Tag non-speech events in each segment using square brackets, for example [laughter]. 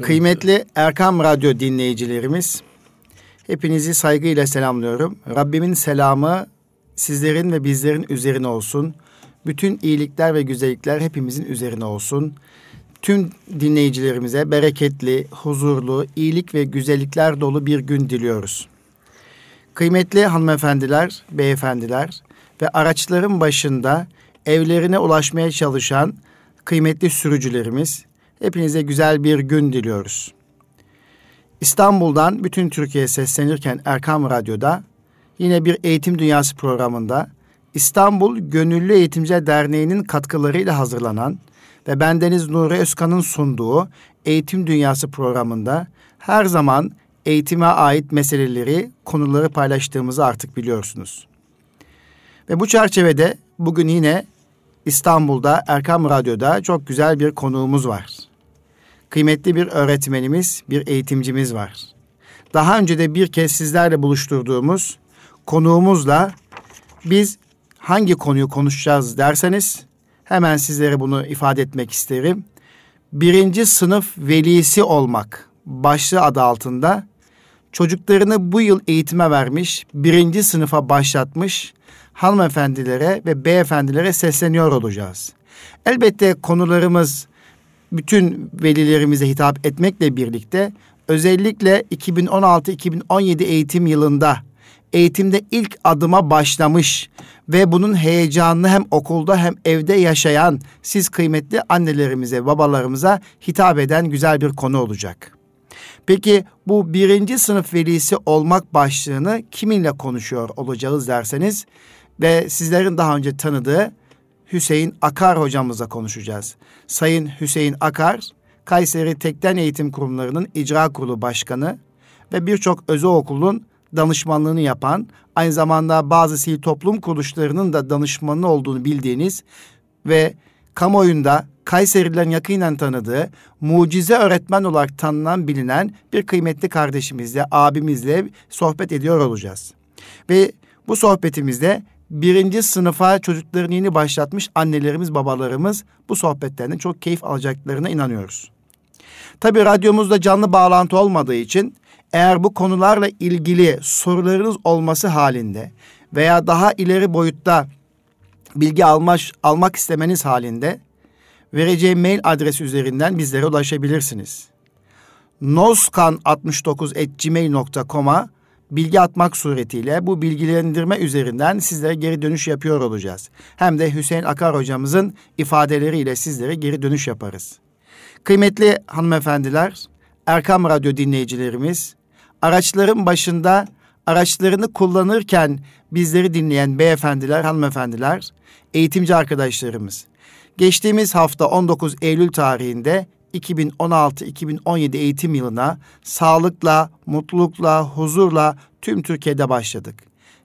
Kıymetli Erkam Radyo dinleyicilerimiz, hepinizi saygıyla selamlıyorum. Rabbimin selamı sizlerin ve bizlerin üzerine olsun. Bütün iyilikler ve güzellikler hepimizin üzerine olsun. Tüm dinleyicilerimize bereketli, huzurlu, iyilik ve güzellikler dolu bir gün diliyoruz. Kıymetli hanımefendiler, beyefendiler ve araçların başında evlerine ulaşmaya çalışan kıymetli sürücülerimiz, hepinize güzel bir gün diliyoruz. İstanbul'dan bütün Türkiye'ye seslenirken Erkam Radyo'da yine bir eğitim dünyası programında İstanbul Gönüllü Eğitimciler Derneği'nin katkılarıyla hazırlanan ve bendeniz Nuri Özkan'ın sunduğu Eğitim Dünyası programında her zaman eğitime ait meseleleri, konuları paylaştığımızı artık biliyorsunuz. Ve bu çerçevede bugün yine İstanbul'da Erkam Radyo'da çok güzel bir konuğumuz var. Kıymetli bir öğretmenimiz, bir eğitimcimiz var. Daha önce de bir kez sizlerle buluşturduğumuz konuğumuzla biz hangi konuyu konuşacağız derseniz hemen sizlere bunu ifade etmek isterim. Birinci sınıf velisi olmak başlığı adı altında çocuklarını bu yıl eğitime vermiş, birinci sınıfa başlatmış hanımefendilere ve beyefendilere sesleniyor olacağız. Elbette konularımız bütün velilerimize hitap etmekle birlikte özellikle 2016-2017 eğitim yılında eğitimde ilk adıma başlamış ve bunun heyecanını hem okulda hem evde yaşayan siz kıymetli annelerimize, babalarımıza hitap eden güzel bir konu olacak. Peki bu birinci sınıf velisi olmak başlığını kiminle konuşuyor olacağız derseniz ve sizlerin daha önce tanıdığı Hüseyin Akar hocamızla konuşacağız. Sayın Hüseyin Akar, Kayseri Tekten Eğitim Kurumlarının İcra Kurulu Başkanı ve birçok özel okulun danışmanlığını yapan, aynı zamanda bazı sivil toplum kuruluşlarının da danışmanı olduğunu bildiğiniz ve kamuoyunda Kayserilerin yakinen tanıdığı, mucize öğretmen olarak tanınan bilinen bir kıymetli kardeşimizle, abimizle sohbet ediyor olacağız. Ve bu sohbetimizde birinci sınıfa çocuklarını yeni başlatmış annelerimiz, babalarımız bu sohbetlerden çok keyif alacaklarına inanıyoruz. Tabi radyomuzda canlı bağlantı olmadığı için eğer bu konularla ilgili sorularınız olması halinde veya daha ileri boyutta bilgi almak, almak istemeniz halinde vereceğim mail adresi üzerinden bizlere ulaşabilirsiniz. noskan69.gmail.com'a bilgi atmak suretiyle bu bilgilendirme üzerinden sizlere geri dönüş yapıyor olacağız. Hem de Hüseyin Akar hocamızın ifadeleriyle sizlere geri dönüş yaparız. Kıymetli hanımefendiler, Erkam Radyo dinleyicilerimiz, araçların başında araçlarını kullanırken bizleri dinleyen beyefendiler, hanımefendiler, eğitimci arkadaşlarımız. Geçtiğimiz hafta 19 Eylül tarihinde 2016-2017 eğitim yılına sağlıkla, mutlulukla, huzurla tüm Türkiye'de başladık.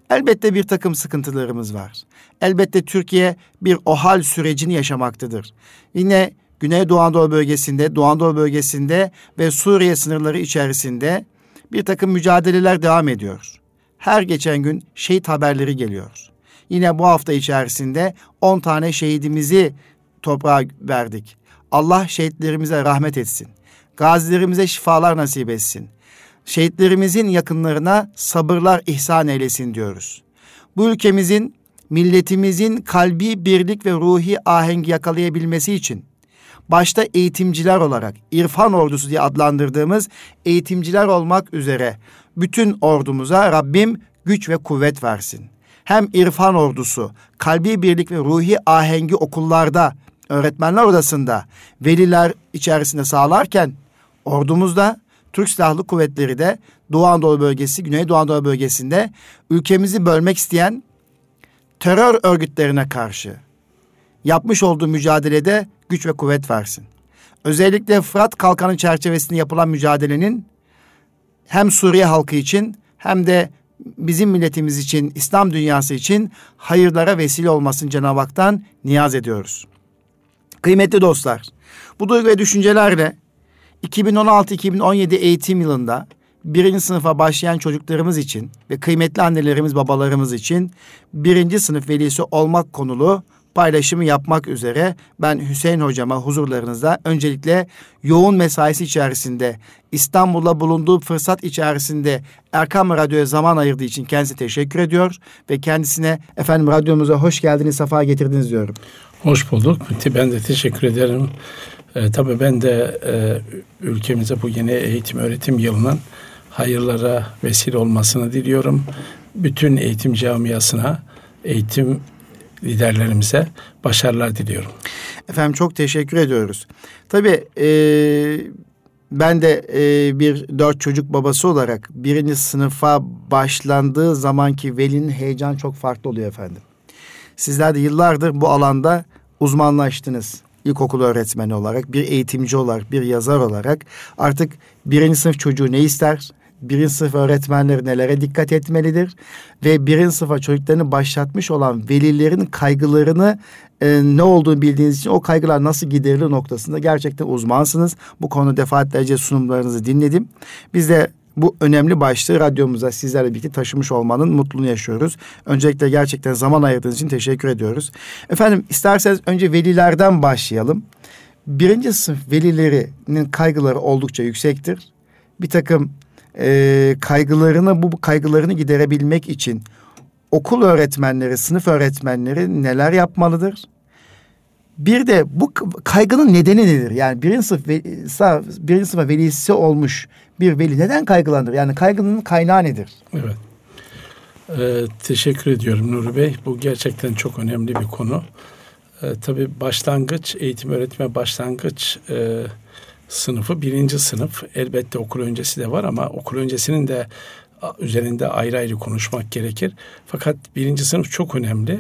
Elbette bir takım sıkıntılarımız var. Elbette Türkiye bir OHAL sürecini yaşamaktadır. Yine Güneydoğu Anadolu bölgesinde, Doğu Anadolu bölgesinde ve Suriye sınırları içerisinde bir takım mücadeleler devam ediyor. Her geçen gün şehit haberleri geliyor. Yine bu hafta içerisinde 10 tane şehidimizi toprağa verdik. Allah şehitlerimize rahmet etsin. Gazilerimize şifalar nasip etsin. Şehitlerimizin yakınlarına sabırlar ihsan eylesin diyoruz. Bu ülkemizin, milletimizin kalbi birlik ve ruhi ahengi yakalayabilmesi için başta eğitimciler olarak irfan ordusu diye adlandırdığımız eğitimciler olmak üzere bütün ordumuza Rabbim güç ve kuvvet versin. Hem irfan ordusu, kalbi birlik ve ruhi ahengi okullarda, öğretmenler odasında, veliler içerisinde sağlarken ordumuzda Türk Silahlı Kuvvetleri de Doğu Anadolu bölgesi, Güney Doğu Anadolu bölgesinde ülkemizi bölmek isteyen terör örgütlerine karşı yapmış olduğu mücadelede güç ve kuvvet versin. Özellikle Fırat Kalkanı çerçevesinde yapılan mücadelenin hem Suriye halkı için hem de bizim milletimiz için, İslam dünyası için hayırlara vesile olmasın Cenab-ı Hak'tan niyaz ediyoruz. Kıymetli dostlar, bu duygu ve düşüncelerle 2016-2017 eğitim yılında birinci sınıfa başlayan çocuklarımız için ve kıymetli annelerimiz babalarımız için birinci sınıf velisi olmak konulu paylaşımı yapmak üzere ben Hüseyin hocama huzurlarınızda öncelikle yoğun mesaisi içerisinde İstanbul'da bulunduğu fırsat içerisinde Erkam Radyo'ya zaman ayırdığı için kendisi teşekkür ediyor ve kendisine efendim radyomuza hoş geldiniz, safa getirdiniz diyorum. Hoş bulduk. Ben de teşekkür ederim. E, tabii ben de e, ülkemize bu yeni eğitim öğretim yılının hayırlara vesile olmasını diliyorum. Bütün eğitim camiasına, eğitim liderlerimize başarılar diliyorum. Efendim çok teşekkür ediyoruz. Tabii e, ben de e, bir dört çocuk babası olarak birinci sınıfa başlandığı zamanki velinin heyecan çok farklı oluyor efendim. Sizler de yıllardır bu alanda uzmanlaştınız. İlkokul öğretmeni olarak, bir eğitimci olarak, bir yazar olarak artık birinci sınıf çocuğu ne ister, birinci sınıf öğretmenleri nelere dikkat etmelidir ve birinci sınıfa çocuklarını başlatmış olan velilerin kaygılarını e, ne olduğunu bildiğiniz için o kaygılar nasıl giderilir noktasında gerçekten uzmansınız. Bu konu defaatlerce sunumlarınızı dinledim. Biz de bu önemli başlığı radyomuza sizlerle birlikte taşımış olmanın mutluluğunu yaşıyoruz. Öncelikle gerçekten zaman ayırdığınız için teşekkür ediyoruz. Efendim isterseniz önce velilerden başlayalım. Birinci sınıf velilerinin kaygıları oldukça yüksektir. Bir takım e, kaygılarını bu kaygılarını giderebilmek için okul öğretmenleri, sınıf öğretmenleri neler yapmalıdır? Bir de bu kaygının nedeni nedir? Yani birinci sınıf, birinci sınıfa velisi olmuş bir veli neden kaygılanır? Yani kaygının kaynağı nedir? Evet. Ee, teşekkür ediyorum Nuri Bey. Bu gerçekten çok önemli bir konu. Ee, tabii başlangıç, eğitim öğretme başlangıç e, sınıfı birinci sınıf. Elbette okul öncesi de var ama okul öncesinin de üzerinde ayrı ayrı konuşmak gerekir. Fakat birinci sınıf çok önemli.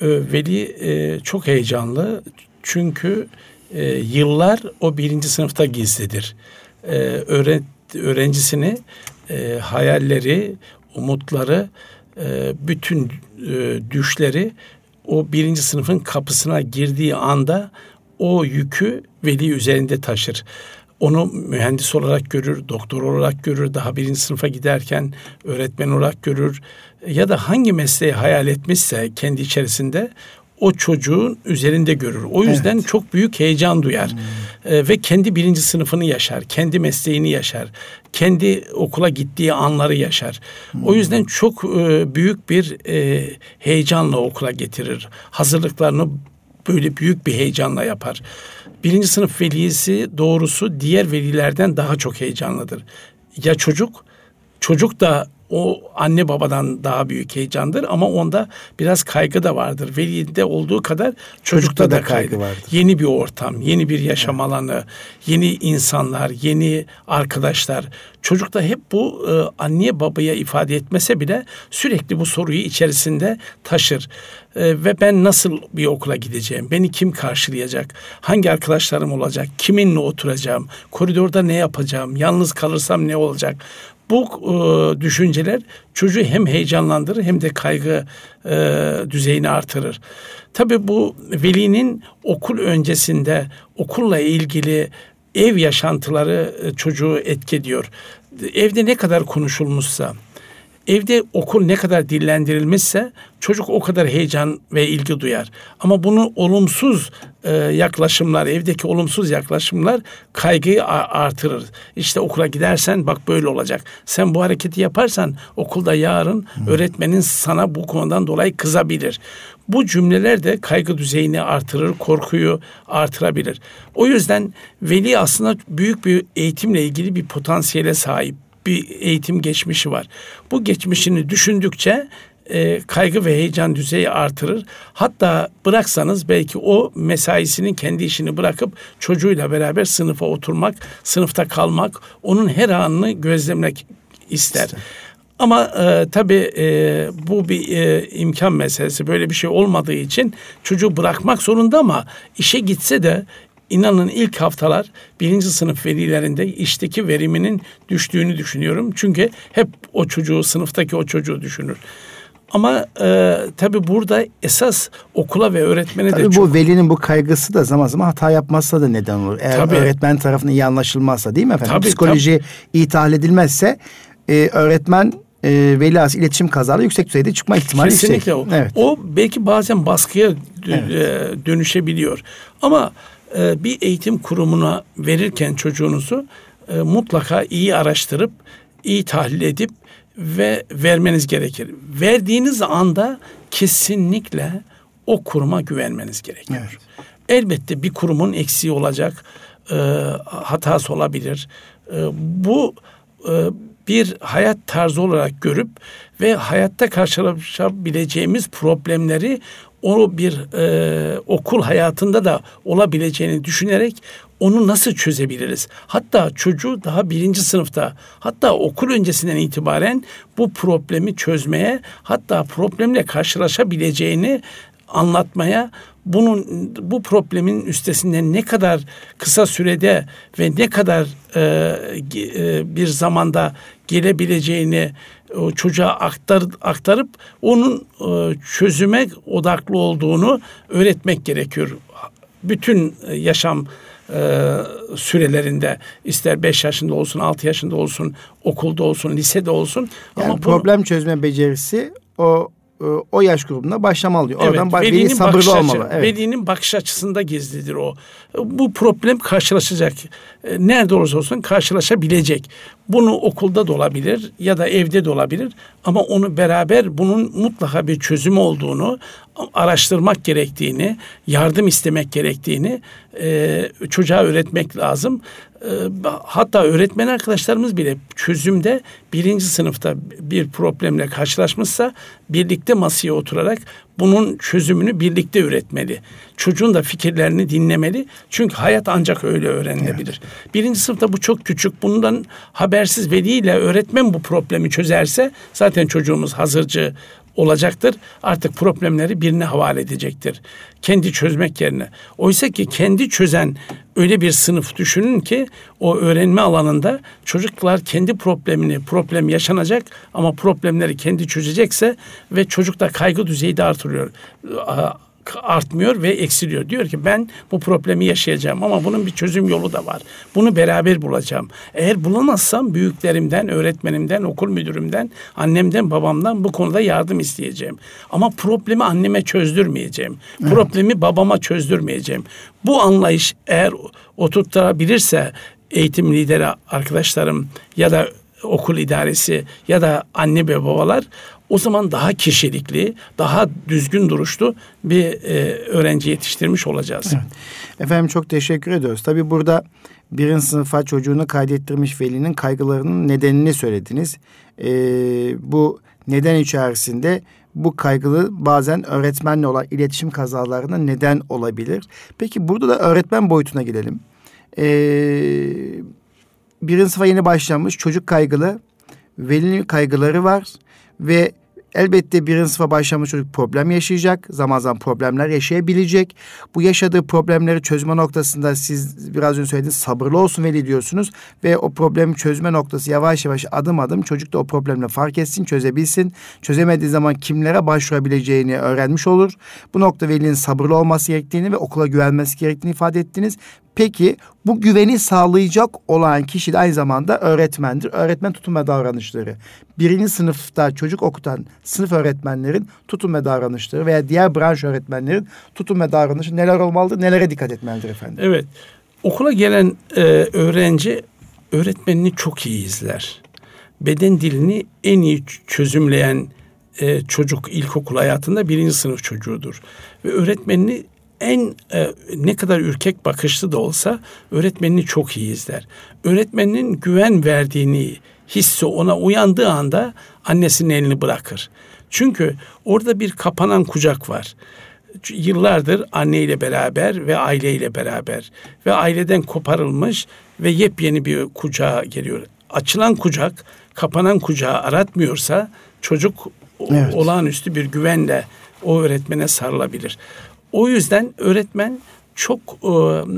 Ee, veli e, çok heyecanlı çünkü e, yıllar o birinci sınıfta gizlidir. E, öğrencisini e, hayalleri, umutları, bütün düşleri o birinci sınıfın kapısına girdiği anda o yükü veli üzerinde taşır. Onu mühendis olarak görür, doktor olarak görür, daha birinci sınıfa giderken öğretmen olarak görür ya da hangi mesleği hayal etmişse kendi içerisinde o çocuğun üzerinde görür. O yüzden evet. çok büyük heyecan duyar hmm. ee, ve kendi birinci sınıfını yaşar, kendi mesleğini yaşar, kendi okula gittiği anları yaşar. Hmm. O yüzden çok e, büyük bir e, heyecanla okula getirir. Hazırlıklarını böyle büyük bir heyecanla yapar. Birinci sınıf velisi doğrusu diğer velilerden daha çok heyecanlıdır. Ya çocuk, çocuk da o anne babadan daha büyük heyecandır ama onda biraz kaygı da vardır. Velide olduğu kadar çocukta, çocukta da, da kaygı, kaygı vardır. Yeni bir ortam, yeni bir yaşam evet. alanı, yeni insanlar, yeni arkadaşlar. Çocukta hep bu e, anneye babaya ifade etmese bile sürekli bu soruyu içerisinde taşır. E, ve ben nasıl bir okula gideceğim? Beni kim karşılayacak? Hangi arkadaşlarım olacak? Kiminle oturacağım? Koridorda ne yapacağım? Yalnız kalırsam ne olacak? Bu e, düşünceler çocuğu hem heyecanlandırır hem de kaygı e, düzeyini artırır. Tabii bu velinin okul öncesinde okulla ilgili ev yaşantıları e, çocuğu etkiliyor. Evde ne kadar konuşulmuşsa, Evde okul ne kadar dillendirilmişse çocuk o kadar heyecan ve ilgi duyar. Ama bunu olumsuz e, yaklaşımlar, evdeki olumsuz yaklaşımlar kaygıyı artırır. İşte okula gidersen bak böyle olacak. Sen bu hareketi yaparsan okulda yarın hmm. öğretmenin sana bu konudan dolayı kızabilir. Bu cümleler de kaygı düzeyini artırır, korkuyu artırabilir. O yüzden veli aslında büyük bir eğitimle ilgili bir potansiyele sahip bir eğitim geçmişi var. Bu geçmişini düşündükçe e, kaygı ve heyecan düzeyi artırır. Hatta bıraksanız belki o mesaisinin kendi işini bırakıp çocuğuyla beraber sınıfa oturmak, sınıfta kalmak, onun her anını gözlemlemek ister. İşte. Ama e, tabii e, bu bir e, imkan meselesi. Böyle bir şey olmadığı için çocuğu bırakmak zorunda ama işe gitse de İnanın ilk haftalar birinci sınıf velilerinde işteki veriminin düştüğünü düşünüyorum. Çünkü hep o çocuğu, sınıftaki o çocuğu düşünür. Ama e, tabii burada esas okula ve öğretmene tabii de bu çok... bu velinin bu kaygısı da zaman zaman hata yapmazsa da neden olur. Eğer tabii. öğretmen tarafından iyi anlaşılmazsa değil mi efendim? Tabii, Psikoloji tabii. tahlil edilmezse e, öğretmen e, veli iletişim kazaları yüksek düzeyde çıkma ihtimali Kesinlikle yüksek. o. Evet. O belki bazen baskıya evet. E, dönüşebiliyor. Ama e, bir eğitim kurumuna verirken çocuğunuzu e, mutlaka iyi araştırıp iyi tahlil edip ve vermeniz gerekir. Verdiğiniz anda kesinlikle o kuruma güvenmeniz gerekiyor. Evet. Elbette bir kurumun eksiği olacak, e, hatası olabilir. E, bu e, bir hayat tarzı olarak görüp ve hayatta karşılaşabileceğimiz problemleri o bir e, okul hayatında da olabileceğini düşünerek onu nasıl çözebiliriz? Hatta çocuğu daha birinci sınıfta hatta okul öncesinden itibaren bu problemi çözmeye hatta problemle karşılaşabileceğini anlatmaya bunun bu problemin üstesinden ne kadar kısa sürede ve ne kadar e, e, bir zamanda gelebileceğini o çocuğa aktar, aktarıp onun e, çözüme odaklı olduğunu öğretmek gerekiyor. Bütün yaşam e, sürelerinde ister 5 yaşında olsun, 6 yaşında olsun, okulda olsun, lisede olsun. Yani ama problem bunu, çözme becerisi o e, o yaş grubunda başlamalı diyor. Oradan evet, velinin veli sabırlı olmalı. Evet. Velinin bakış açısında gizlidir o. Bu problem karşılaşacak. E, nerede olursa olsun karşılaşabilecek. Bunu okulda da olabilir ya da evde de olabilir. Ama onu beraber bunun mutlaka bir çözüm olduğunu araştırmak gerektiğini, yardım istemek gerektiğini e, çocuğa öğretmek lazım. E, hatta öğretmen arkadaşlarımız bile çözümde birinci sınıfta bir problemle karşılaşmışsa birlikte masaya oturarak bunun çözümünü birlikte üretmeli. Çocuğun da fikirlerini dinlemeli. Çünkü hayat ancak öyle öğrenilebilir. Evet. Birinci sınıfta bu çok küçük. Bundan habersiz veliyle öğretmen bu problemi çözerse zaten çocuğumuz hazırcı olacaktır. Artık problemleri birine havale edecektir. Kendi çözmek yerine. Oysa ki kendi çözen öyle bir sınıf düşünün ki o öğrenme alanında çocuklar kendi problemini, problem yaşanacak ama problemleri kendi çözecekse ve çocukta kaygı düzeyi de artırıyor artmıyor ve eksiliyor. Diyor ki ben bu problemi yaşayacağım ama bunun bir çözüm yolu da var. Bunu beraber bulacağım. Eğer bulamazsam büyüklerimden, öğretmenimden, okul müdürümden, annemden, babamdan bu konuda yardım isteyeceğim. Ama problemi anneme çözdürmeyeceğim. Evet. Problemi babama çözdürmeyeceğim. Bu anlayış eğer oturtturabilirse eğitim lideri arkadaşlarım ya da okul idaresi ya da anne ve babalar o zaman daha kişilikli, daha düzgün duruşlu bir e, öğrenci yetiştirmiş olacağız. Evet. Efendim çok teşekkür ediyoruz. Tabii burada birinci sınıfa çocuğunu kaydettirmiş velinin kaygılarının nedenini söylediniz. Ee, bu neden içerisinde bu kaygılı bazen öğretmenle olan iletişim kazalarına neden olabilir. Peki burada da öğretmen boyutuna gidelim. Ee, birinci sınıfa yeni başlamış çocuk kaygılı, velinin kaygıları var ve elbette birinci sınıfa başlamış çocuk problem yaşayacak. Zaman zaman problemler yaşayabilecek. Bu yaşadığı problemleri çözme noktasında siz biraz önce söylediğiniz sabırlı olsun veli diyorsunuz. Ve o problemi çözme noktası yavaş yavaş adım adım çocuk da o problemle fark etsin, çözebilsin. Çözemediği zaman kimlere başvurabileceğini öğrenmiş olur. Bu nokta velinin sabırlı olması gerektiğini ve okula güvenmesi gerektiğini ifade ettiniz. Peki bu güveni sağlayacak olan kişi de aynı zamanda öğretmendir. Öğretmen tutum ve davranışları. Birinci sınıfta çocuk okutan sınıf öğretmenlerin tutum ve davranışları veya diğer branş öğretmenlerin tutum ve davranışı neler olmalıdır, nelere dikkat etmelidir efendim? Evet. Okula gelen e, öğrenci öğretmenini çok iyi izler. Beden dilini en iyi çözümleyen e, çocuk ilkokul hayatında birinci sınıf çocuğudur. Ve öğretmenini en e, ne kadar ürkek bakışlı da olsa öğretmenini çok iyi izler. Öğretmeninin güven verdiğini hissi ona uyandığı anda annesinin elini bırakır. Çünkü orada bir kapanan kucak var. Yıllardır anneyle beraber ve aileyle beraber ve aileden koparılmış ve yepyeni bir kucağa geliyor. Açılan kucak, kapanan kucağı aratmıyorsa çocuk evet. olağanüstü bir güvenle o öğretmene sarılabilir. O yüzden öğretmen çok e,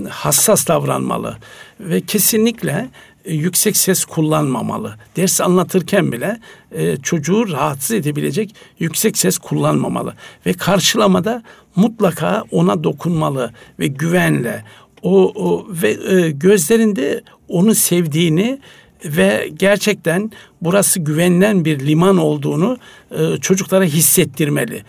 hassas davranmalı ve kesinlikle e, yüksek ses kullanmamalı. Ders anlatırken bile e, çocuğu rahatsız edebilecek yüksek ses kullanmamalı ve karşılamada mutlaka ona dokunmalı ve güvenle o, o ve e, gözlerinde onu sevdiğini ve gerçekten burası güvenilen bir liman olduğunu e, çocuklara hissettirmeli.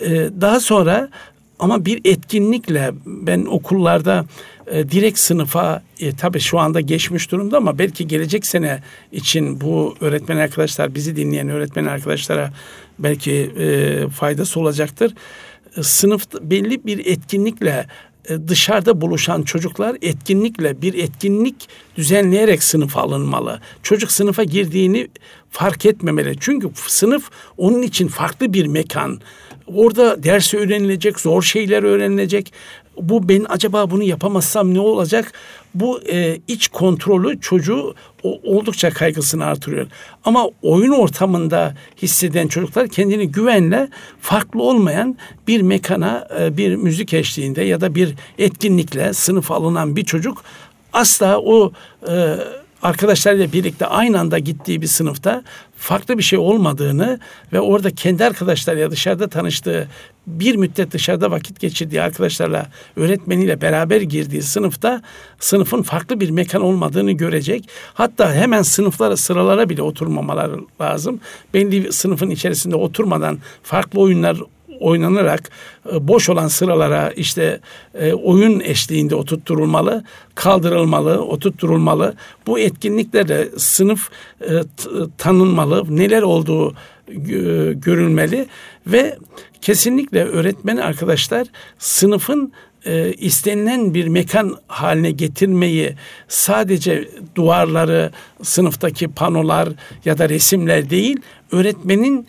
E, daha sonra ama bir etkinlikle ben okullarda e, direkt sınıfa e, tabii şu anda geçmiş durumda ama belki gelecek sene için bu öğretmen arkadaşlar bizi dinleyen öğretmen arkadaşlara belki e, faydası olacaktır. E, sınıf belli bir etkinlikle e, dışarıda buluşan çocuklar etkinlikle bir etkinlik düzenleyerek sınıfa alınmalı. Çocuk sınıfa girdiğini fark etmemeli. Çünkü sınıf onun için farklı bir mekan. Orada ders öğrenilecek, zor şeyler öğrenilecek. Bu ben acaba bunu yapamazsam ne olacak? Bu e, iç kontrolü çocuğu o, oldukça kaygısını artırıyor. Ama oyun ortamında hisseden çocuklar kendini güvenle farklı olmayan bir mekana, e, bir müzik eşliğinde ya da bir etkinlikle sınıf alınan bir çocuk asla o e, arkadaşlarıyla birlikte aynı anda gittiği bir sınıfta farklı bir şey olmadığını ve orada kendi arkadaşlarıyla dışarıda tanıştığı bir müddet dışarıda vakit geçirdiği arkadaşlarla öğretmeniyle beraber girdiği sınıfta sınıfın farklı bir mekan olmadığını görecek. Hatta hemen sınıflara sıralara bile oturmamaları lazım. Belli sınıfın içerisinde oturmadan farklı oyunlar oynanarak e, boş olan sıralara işte e, oyun eşliğinde oturtturulmalı, kaldırılmalı, oturtturulmalı. Bu etkinliklerle sınıf e, tanınmalı, neler olduğu görülmeli ve kesinlikle öğretmen arkadaşlar sınıfın istenilen bir mekan haline getirmeyi sadece duvarları, sınıftaki panolar ya da resimler değil, öğretmenin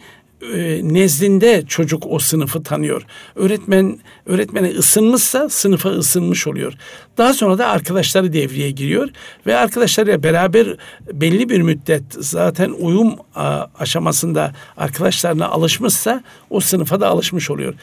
nezdinde çocuk o sınıfı tanıyor. Öğretmen öğretmene ısınmışsa sınıfa ısınmış oluyor. Daha sonra da arkadaşları devreye giriyor ve arkadaşlarıyla beraber belli bir müddet zaten uyum aşamasında arkadaşlarına alışmışsa o sınıfa da alışmış oluyor.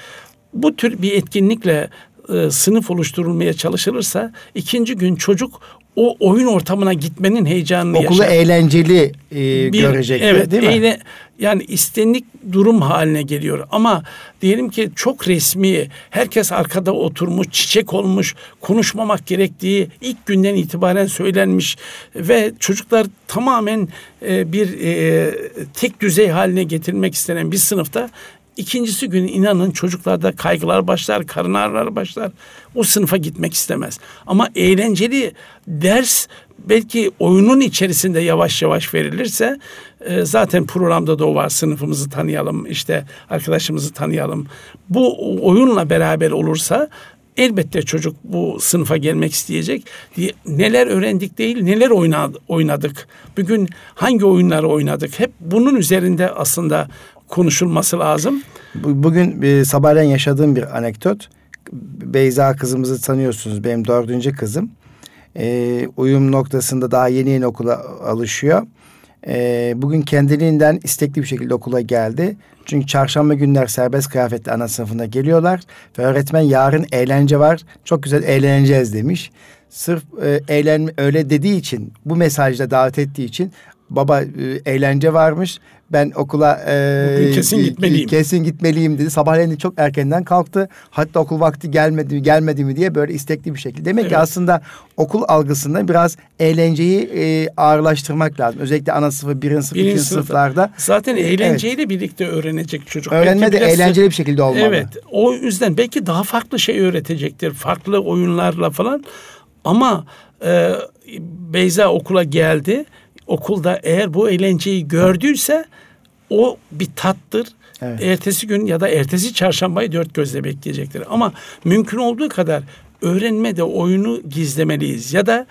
Bu tür bir etkinlikle e, sınıf oluşturulmaya çalışılırsa ikinci gün çocuk o oyun ortamına gitmenin heyecanını Okulu yaşar. eğlenceli e, bir, görecek evet, değil mi? Eğle, yani istenlik durum haline geliyor. Ama diyelim ki çok resmi, herkes arkada oturmuş, çiçek olmuş, konuşmamak gerektiği ilk günden itibaren söylenmiş ve çocuklar tamamen e, bir e, tek düzey haline getirmek istenen bir sınıfta İkincisi gün inanın çocuklarda kaygılar başlar, karın ağrıları başlar. O sınıfa gitmek istemez. Ama eğlenceli ders belki oyunun içerisinde yavaş yavaş verilirse e, zaten programda da o var sınıfımızı tanıyalım işte arkadaşımızı tanıyalım. Bu oyunla beraber olursa elbette çocuk bu sınıfa gelmek isteyecek. Neler öğrendik değil, neler oynadık. Bugün hangi oyunları oynadık? Hep bunun üzerinde aslında konuşulması lazım. Bugün e, sabahleyin yaşadığım bir anekdot. Beyza kızımızı tanıyorsunuz. Benim dördüncü kızım. E, uyum noktasında daha yeni yeni okula alışıyor. E, bugün kendiliğinden istekli bir şekilde okula geldi. Çünkü çarşamba günler serbest kıyafetli ana sınıfına geliyorlar. Ve öğretmen yarın eğlence var. Çok güzel eğleneceğiz demiş. Sırf e, eğlen öyle dediği için bu mesajla davet ettiği için baba e, eğlence varmış ben okula e, kesin gitmeliyim. Kesin gitmeliyim dedi. Sabahleyin çok erkenden kalktı. Hatta okul vakti gelmedi gelmedi mi diye böyle istekli bir şekilde. Demek evet. ki aslında okul algısında biraz eğlenceyi e, ağırlaştırmak lazım. Özellikle ana sınıfı, birinci sınıf, birinci ikinci sınıflarda. Zaten eğlenceyle evet. birlikte öğrenecek çocuk. Öğrenme de eğlenceli bir şekilde olmalı. Evet. O yüzden belki daha farklı şey öğretecektir. Farklı oyunlarla falan. Ama e, Beyza okula geldi okulda eğer bu eğlenceyi gördüyse o bir tattır. Evet. Ertesi gün ya da ertesi çarşambayı dört gözle bekleyecektir. Ama mümkün olduğu kadar öğrenmede oyunu gizlemeliyiz ya da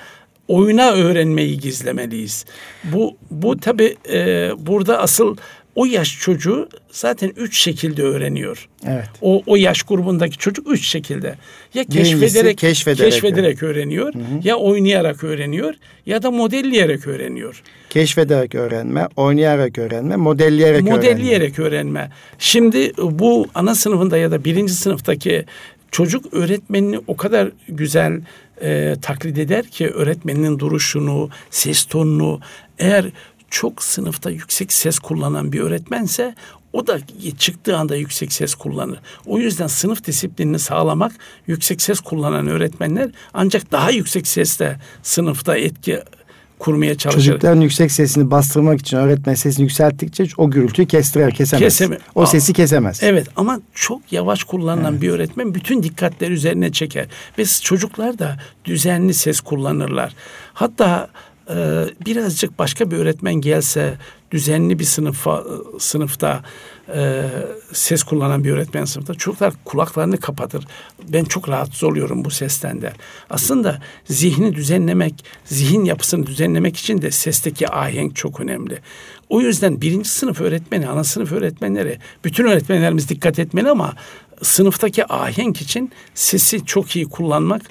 oyuna öğrenmeyi gizlemeliyiz. Bu bu tabi e, burada asıl o yaş çocuğu zaten üç şekilde öğreniyor. Evet. O, o yaş grubundaki çocuk üç şekilde. Ya keşfederek, keşfederek, keşfederek öğreniyor, hı hı. ya oynayarak öğreniyor ya da modelleyerek öğreniyor. Keşfederek öğrenme, oynayarak öğrenme, modelleyerek, modelleyerek öğrenme. öğrenme. Şimdi bu ana sınıfında ya da birinci sınıftaki çocuk öğretmenini o kadar güzel e, taklit eder ki öğretmeninin duruşunu, ses tonunu eğer çok sınıfta yüksek ses kullanan bir öğretmense o da çıktığı anda yüksek ses kullanır. O yüzden sınıf disiplinini sağlamak yüksek ses kullanan öğretmenler ancak daha yüksek sesle sınıfta etki kurmaya çalışır. Çocukların yüksek sesini bastırmak için öğretmen sesini yükselttikçe o gürültüyü kestirer, kesemez. Keseme. O sesi kesemez. Evet ama çok yavaş kullanılan evet. bir öğretmen bütün dikkatleri üzerine çeker. Ve çocuklar da düzenli ses kullanırlar. Hatta e, birazcık başka bir öğretmen gelse düzenli bir sınıfa sınıfta e, ses kullanan bir öğretmen sınıfta çocuklar kulaklarını kapatır. Ben çok rahatsız oluyorum bu sesten de. Aslında zihni düzenlemek, zihin yapısını düzenlemek için de sesteki ahenk çok önemli. O yüzden birinci sınıf öğretmeni, ana sınıf öğretmenleri, bütün öğretmenlerimiz dikkat etmeli ama sınıftaki ahenk için sesi çok iyi kullanmak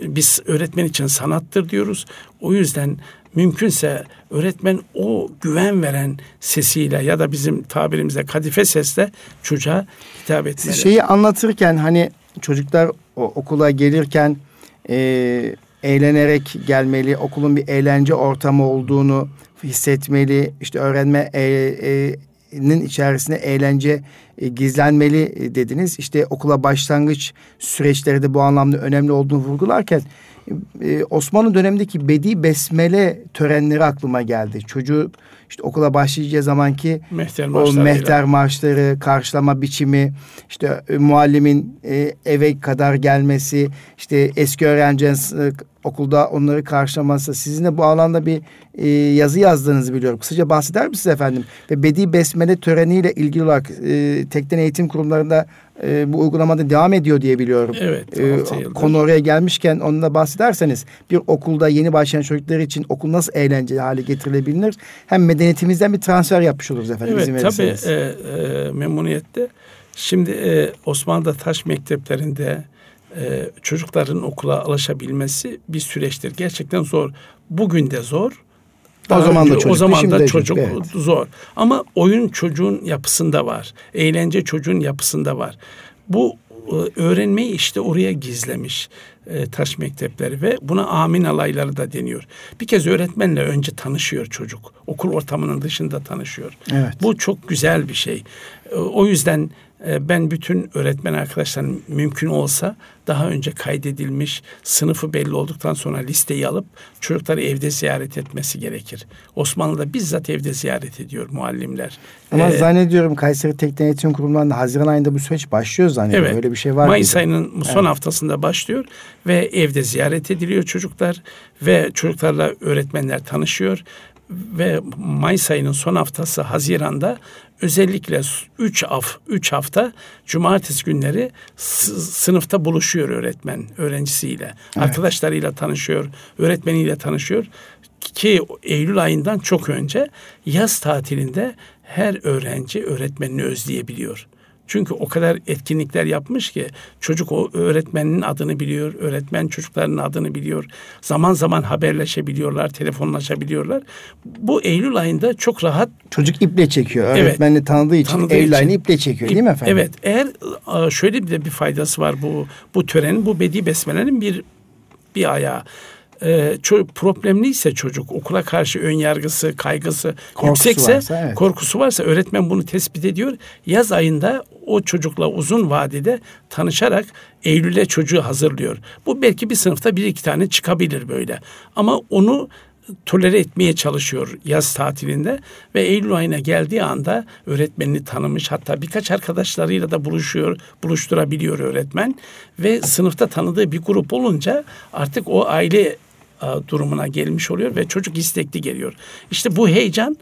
biz öğretmen için sanattır diyoruz. O yüzden mümkünse öğretmen o güven veren sesiyle ya da bizim tabirimizde kadife sesle çocuğa hitap etmeli. Şeyi anlatırken hani çocuklar o, okula gelirken e, eğlenerek gelmeli, okulun bir eğlence ortamı olduğunu hissetmeli, işte öğrenme e, e, nin içerisinde eğlence e, gizlenmeli e, dediniz. İşte okula başlangıç süreçleri de bu anlamda önemli olduğunu vurgularken e, Osmanlı dönemindeki bedi besmele törenleri aklıma geldi. Çocuk işte okula başlayacağı zamanki mehter o mehter marşları, karşılama biçimi, işte e, muallimin e, eve kadar gelmesi, işte eski öğrencinin e, okulda onları karşılaması. Sizin de bu alanda bir e, yazı yazdığınızı biliyorum. Kısaca bahseder misiniz efendim? Ve Bedi Besmele töreniyle ilgili olarak e, tekten eğitim kurumlarında e, bu uygulamada devam ediyor diye biliyorum. Evet. E, konu oraya gelmişken onunla bahsederseniz bir okulda yeni başlayan çocuklar için okul nasıl eğlenceli hale getirilebilir? Hem medeniyetimizden bir transfer yapmış oluruz efendim. Evet tabii e, e, memnuniyetle. Şimdi e, Osmanlı'da taş mekteplerinde e, çocukların okula alışabilmesi bir süreçtir. Gerçekten zor. Bugün de zor. Daha o zaman da çocuk. O zaman da çocuk evet. zor. Ama oyun çocuğun yapısında var. Eğlence çocuğun yapısında var. Bu e, öğrenmeyi işte oraya gizlemiş e, taş mektepleri ve buna amin alayları da deniyor. Bir kez öğretmenle önce tanışıyor çocuk. Okul ortamının dışında tanışıyor. Evet. Bu çok güzel bir şey. E, o yüzden e, ben bütün öğretmen arkadaşlarım mümkün olsa daha önce kaydedilmiş sınıfı belli olduktan sonra listeyi alıp çocukları evde ziyaret etmesi gerekir. Osmanlı'da bizzat evde ziyaret ediyor muallimler. Ama ee, zannediyorum Kayseri Teknik Eğitim Kurumu'nda Haziran ayında bu süreç başlıyor zannediyorum. Evet, Öyle bir şey var Mayıs mıydı? ayının son evet. haftasında başlıyor ve evde ziyaret ediliyor çocuklar ve çocuklarla öğretmenler tanışıyor ve Mayıs ayının son haftası Haziran'da özellikle 3 af 3 hafta cumartesi günleri sınıfta buluşuyor öğretmen öğrencisiyle. Evet. Arkadaşlarıyla tanışıyor, öğretmeniyle tanışıyor ki Eylül ayından çok önce yaz tatilinde her öğrenci öğretmenini özleyebiliyor. Çünkü o kadar etkinlikler yapmış ki çocuk o öğretmenin adını biliyor, öğretmen çocukların adını biliyor. Zaman zaman haberleşebiliyorlar, telefonlaşabiliyorlar. Bu Eylül ayında çok rahat çocuk iple çekiyor. Evet, tanıdığı için tanıdığı Eylül için, ayını iple çekiyor değil mi efendim? Evet. Eğer şöyle bir de bir faydası var bu bu törenin, bu bedi besmelenin bir bir ayağı e, problemliyse çocuk okula karşı ön yargısı, kaygısı korkusu yüksekse, varsa, evet. korkusu varsa öğretmen bunu tespit ediyor. Yaz ayında o çocukla uzun vadede tanışarak Eylül'e çocuğu hazırlıyor. Bu belki bir sınıfta bir iki tane çıkabilir böyle. Ama onu tolere etmeye çalışıyor yaz tatilinde ve Eylül ayına geldiği anda öğretmenini tanımış hatta birkaç arkadaşlarıyla da buluşuyor, buluşturabiliyor öğretmen ve sınıfta tanıdığı bir grup olunca artık o aile durumuna gelmiş oluyor ve çocuk istekli geliyor. İşte bu heyecan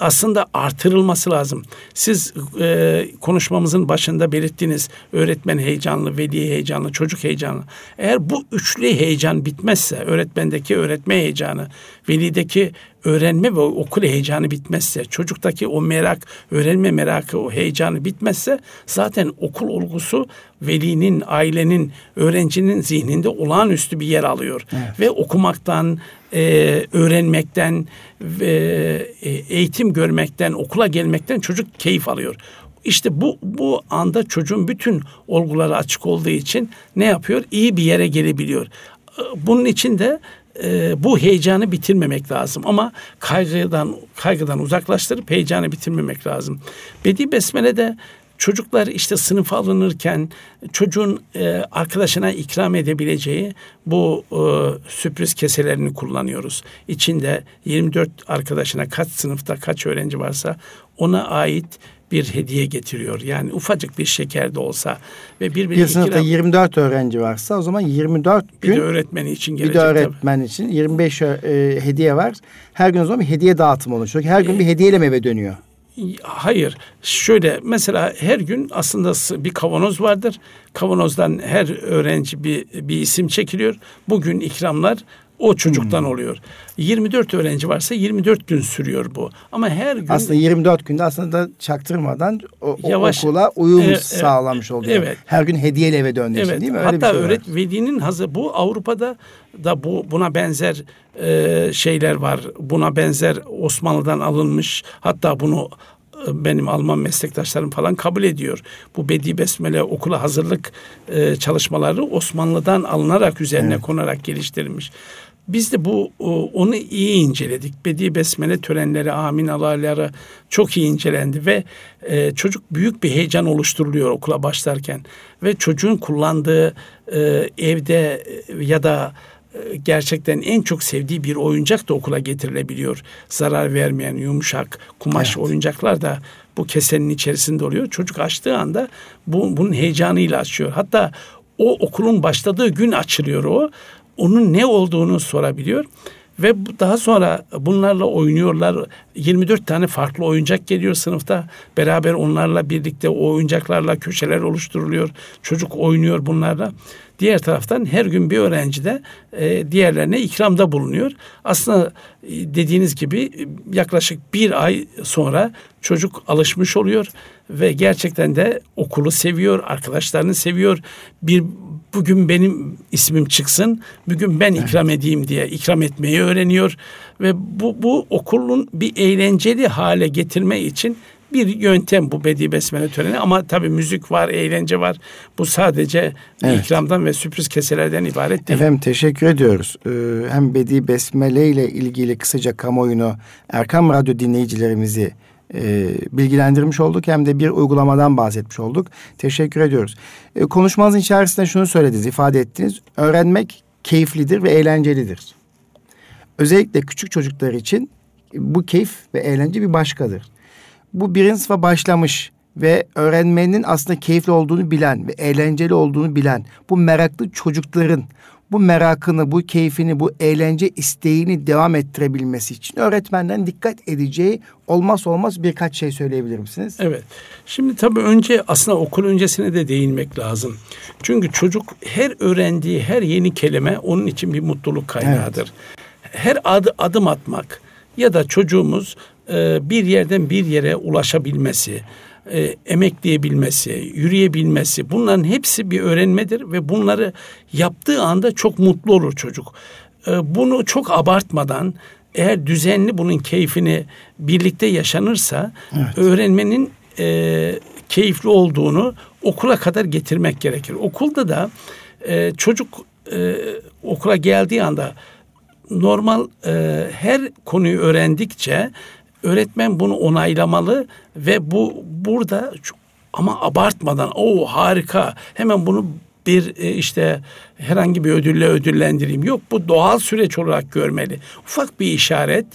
aslında artırılması lazım. Siz e, konuşmamızın başında belirttiğiniz öğretmen heyecanlı, veli heyecanlı, çocuk heyecanlı. Eğer bu üçlü heyecan bitmezse, öğretmendeki öğretme heyecanı, velideki öğrenme ve okul heyecanı bitmezse, çocuktaki o merak, öğrenme merakı, o heyecanı bitmezse zaten okul olgusu velinin, ailenin, öğrencinin zihninde olağanüstü bir yer alıyor. Evet. Ve okumaktan, e, öğrenmekten, e, eğitim görmekten, okula gelmekten çocuk keyif alıyor. İşte bu bu anda çocuğun bütün olguları açık olduğu için ne yapıyor? İyi bir yere gelebiliyor. Bunun için de e, bu heyecanı bitirmemek lazım ama kaygıdan kaygıdan uzaklaştırıp heyecanı bitirmemek lazım. Bedi Besmele de çocuklar işte sınıfa alınırken çocuğun e, arkadaşına ikram edebileceği bu e, sürpriz keselerini kullanıyoruz. İçinde 24 arkadaşına kaç sınıfta kaç öğrenci varsa ona ait bir hediye getiriyor. Yani ufacık bir şeker de olsa ve bir bir sınıfta ikram, 24 öğrenci varsa o zaman 24 gün bir de öğretmeni için gelecek. Bir de öğretmen tabii. için 25 e, hediye var. Her gün o zaman bir hediye dağıtımı oluyor. Çünkü her gün e, bir hediyeyle eve dönüyor? Hayır. Şöyle mesela her gün aslında bir kavanoz vardır. Kavanozdan her öğrenci bir, bir isim çekiliyor. Bugün ikramlar o çocuktan hmm. oluyor. 24 öğrenci varsa 24 gün sürüyor bu. Ama her gün aslında 24 günde aslında çaktırmadan o, yavaş, okula uyum e, sağlamış oluyor. Evet. Her gün hediyeyle eve döndüğü evet. değil mi? Öyle Hatta şey öğret velinin hazır bu Avrupa'da da bu buna benzer e, şeyler var. Buna benzer Osmanlı'dan alınmış. Hatta bunu e, benim Alman meslektaşlarım falan kabul ediyor. Bu Bedi Besmele okula hazırlık e, çalışmaları Osmanlı'dan alınarak üzerine evet. konarak geliştirilmiş. Biz de bu onu iyi inceledik. Bedi Besmele törenleri, amin alaları çok iyi incelendi ve e, çocuk büyük bir heyecan oluşturuluyor okula başlarken ve çocuğun kullandığı e, evde ya da e, gerçekten en çok sevdiği bir oyuncak da okula getirilebiliyor. Zarar vermeyen yumuşak kumaş evet. oyuncaklar da bu kesenin içerisinde oluyor. Çocuk açtığı anda bu, bunun heyecanıyla açıyor. Hatta o okulun başladığı gün açılıyor o onun ne olduğunu sorabiliyor. Ve daha sonra bunlarla oynuyorlar. 24 tane farklı oyuncak geliyor sınıfta. Beraber onlarla birlikte o oyuncaklarla köşeler oluşturuluyor. Çocuk oynuyor bunlarla. Diğer taraftan her gün bir öğrenci de e, diğerlerine ikramda bulunuyor. Aslında e, dediğiniz gibi yaklaşık bir ay sonra çocuk alışmış oluyor ve gerçekten de okulu seviyor, arkadaşlarını seviyor. Bir bugün benim ismim çıksın, bugün ben ikram edeyim diye ikram etmeyi öğreniyor ve bu bu okulun bir eğlenceli hale getirme için bir yöntem bu Bedi Besmele töreni ama tabii müzik var, eğlence var. Bu sadece evet. ikramdan ve sürpriz keselerden ibaret değil. Efendim teşekkür ediyoruz. Ee, hem Bedi Besmele ile ilgili kısaca kamuoyunu Erkam Radyo dinleyicilerimizi e, bilgilendirmiş olduk hem de bir uygulamadan bahsetmiş olduk. Teşekkür ediyoruz. E, konuşmanızın içerisinde şunu söylediniz, ifade ettiniz. Öğrenmek keyiflidir ve eğlencelidir. Özellikle küçük çocuklar için bu keyif ve eğlence bir başkadır. Bu birinci sınıfa başlamış ve öğrenmenin aslında keyifli olduğunu bilen ve eğlenceli olduğunu bilen bu meraklı çocukların bu merakını, bu keyfini, bu eğlence isteğini devam ettirebilmesi için öğretmenden dikkat edeceği olmaz olmaz birkaç şey söyleyebilir misiniz? Evet. Şimdi tabii önce aslında okul öncesine de değinmek lazım. Çünkü çocuk her öğrendiği her yeni kelime onun için bir mutluluk kaynağıdır. Evet. Her adı, adım atmak ya da çocuğumuz e, bir yerden bir yere ulaşabilmesi, e, emekleyebilmesi, yürüyebilmesi bunların hepsi bir öğrenmedir ve bunları yaptığı anda çok mutlu olur çocuk. E, bunu çok abartmadan eğer düzenli bunun keyfini birlikte yaşanırsa evet. öğrenmenin e, keyifli olduğunu okula kadar getirmek gerekir. Okulda da e, çocuk e, okula geldiği anda normal e, her konuyu öğrendikçe öğretmen bunu onaylamalı ve bu burada ama abartmadan o harika hemen bunu bir e, işte herhangi bir ödülle ödüllendireyim. Yok bu doğal süreç olarak görmeli. Ufak bir işaret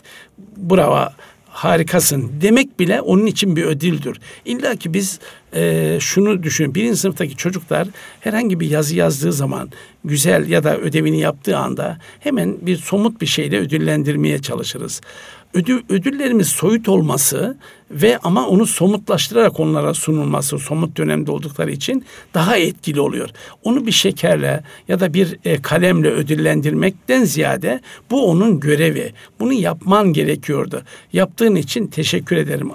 bravo harikasın demek bile onun için bir ödüldür. İlla ki biz e, şunu düşün. Birinci sınıftaki çocuklar herhangi bir yazı yazdığı zaman güzel ya da ödevini yaptığı anda hemen bir somut bir şeyle ödüllendirmeye çalışırız ödül, ödüllerimiz soyut olması ve ama onu somutlaştırarak onlara sunulması somut dönemde oldukları için daha etkili oluyor. Onu bir şekerle ya da bir e, kalemle ödüllendirmekten ziyade bu onun görevi. Bunu yapman gerekiyordu. Yaptığın için teşekkür ederim.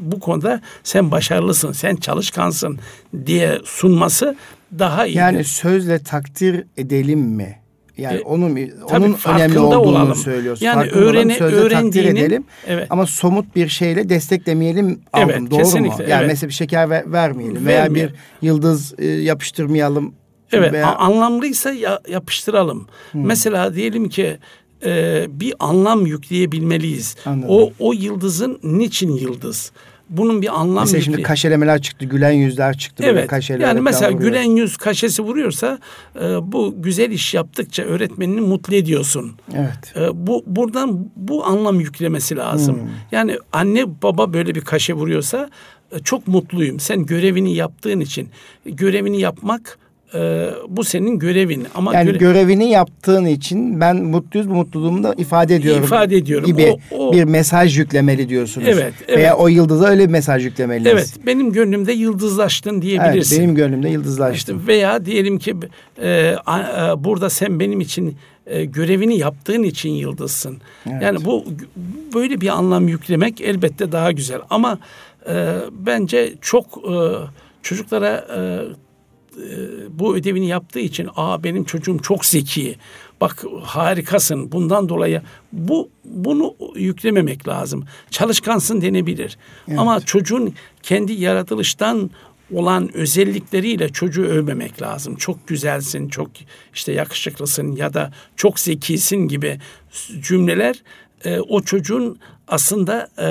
Bu konuda sen başarılısın, sen çalışkansın diye sunması daha iyi. Yani sözle takdir edelim mi? Yani e, onun onun önemli olduğunu olalım. söylüyoruz. Yani farkında öğreni, öğrendiğini edelim. Evet. Ama somut bir şeyle desteklemeyelim aldım. Evet, Doğru mu? Yani evet. mesela bir şeker ver, vermeyelim veya bir yıldız e, yapıştırmayalım. Evet, veya... anlamlıysa ya, yapıştıralım. Hmm. Mesela diyelim ki e, bir anlam yükleyebilmeliyiz. Anladım. O o yıldızın niçin yıldız? Bunun bir anlam Mesela şimdi kaşelemeler çıktı, gülen yüzler çıktı. böyle Evet. kaşeler Yani mesela gülen yüz kaşesi vuruyorsa e, bu güzel iş yaptıkça öğretmenini mutlu ediyorsun. Evet. E, bu buradan bu anlam yüklemesi lazım. Hmm. Yani anne baba böyle bir kaşe vuruyorsa e, çok mutluyum. Sen görevini yaptığın için görevini yapmak e, bu senin görevin ama Yani göre- görevini yaptığın için ben mutluyuz bu mutluluğumu da ifade ediyorum. İfade ediyorum. Gibi O- o- bir mesaj yüklemeli diyorsunuz. Evet, evet. Veya o yıldıza öyle bir mesaj yüklemeliyiz. evet benim gönlümde yıldızlaştın Evet, diyebilirsin. benim gönlümde yıldızlaştı. İşte veya diyelim ki e, e, burada sen benim için e, görevini yaptığın için yıldızsın. Evet. Yani bu böyle bir anlam yüklemek elbette daha güzel ama e, bence çok e, çocuklara e, bu ödevini yaptığı için aa benim çocuğum çok zeki. Bak harikasın. Bundan dolayı bu bunu yüklememek lazım. Çalışkansın denebilir. Ama çocuğun kendi yaratılıştan olan özellikleriyle çocuğu övmemek lazım. Çok güzelsin, çok işte yakışıklısın ya da çok zekisin gibi cümleler e, o çocuğun aslında e,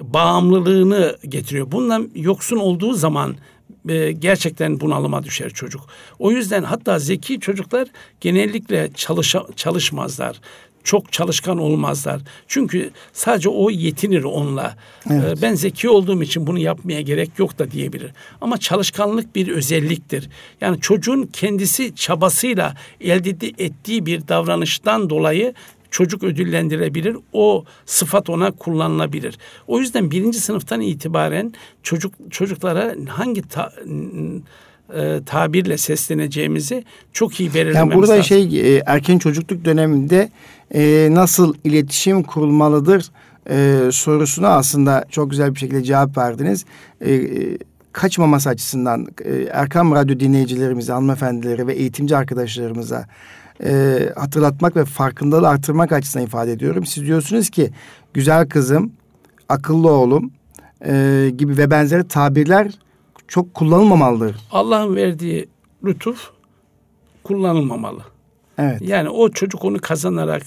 bağımlılığını getiriyor. Bundan yoksun olduğu zaman e, gerçekten bunalıma düşer çocuk. O yüzden hatta zeki çocuklar genellikle çalışa, çalışmazlar. Çok çalışkan olmazlar. Çünkü sadece o yetinir onunla. E, ben zeki olduğum için bunu yapmaya gerek yok da diyebilir. Ama çalışkanlık bir özelliktir. Yani çocuğun kendisi çabasıyla elde ettiği bir davranıştan dolayı çocuk ödüllendirilebilir. O sıfat ona kullanılabilir. O yüzden birinci sınıftan itibaren çocuk çocuklara hangi ta- e, tabirle sesleneceğimizi çok iyi belirlememiz Yani burada lazım. şey e, erken çocukluk döneminde e, nasıl iletişim kurulmalıdır e, sorusuna aslında çok güzel bir şekilde cevap verdiniz. E, e, kaçmaması açısından e, Erkam Radyo dinleyicilerimize, hanımefendileri ve eğitimci arkadaşlarımıza e, hatırlatmak ve farkındalığı artırmak açısından ifade ediyorum. Siz diyorsunuz ki güzel kızım, akıllı oğlum e, gibi ve benzeri tabirler çok kullanılmamalıdır. Allah'ın verdiği lütuf kullanılmamalı. Evet. Yani o çocuk onu kazanarak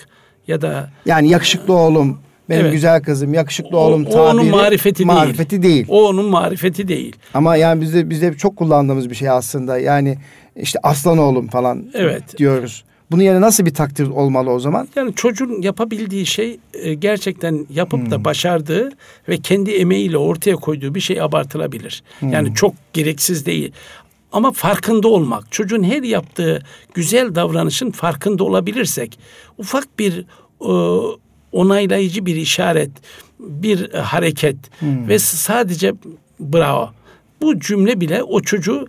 ya da Yani yakışıklı oğlum, benim Evet. güzel kızım, yakışıklı O- oğlum o tabiri onun marifeti değil. marifeti değil. o onun marifeti değil. Ama yani bizde bizde çok kullandığımız bir şey aslında. Yani işte aslan oğlum falan Evet. diyoruz. Bunun yerine nasıl bir takdir olmalı o zaman? Yani çocuğun yapabildiği şey e, gerçekten yapıp Hmm. da başardığı ve kendi emeğiyle ortaya koyduğu bir şey abartılabilir. Hmm. Yani çok gereksiz değil. Ama farkında olmak, çocuğun her yaptığı güzel davranışın farkında olabilirsek, ufak bir e, onaylayıcı bir işaret, bir e, hareket Hmm. ve sadece bravo. Bu cümle bile o çocuğu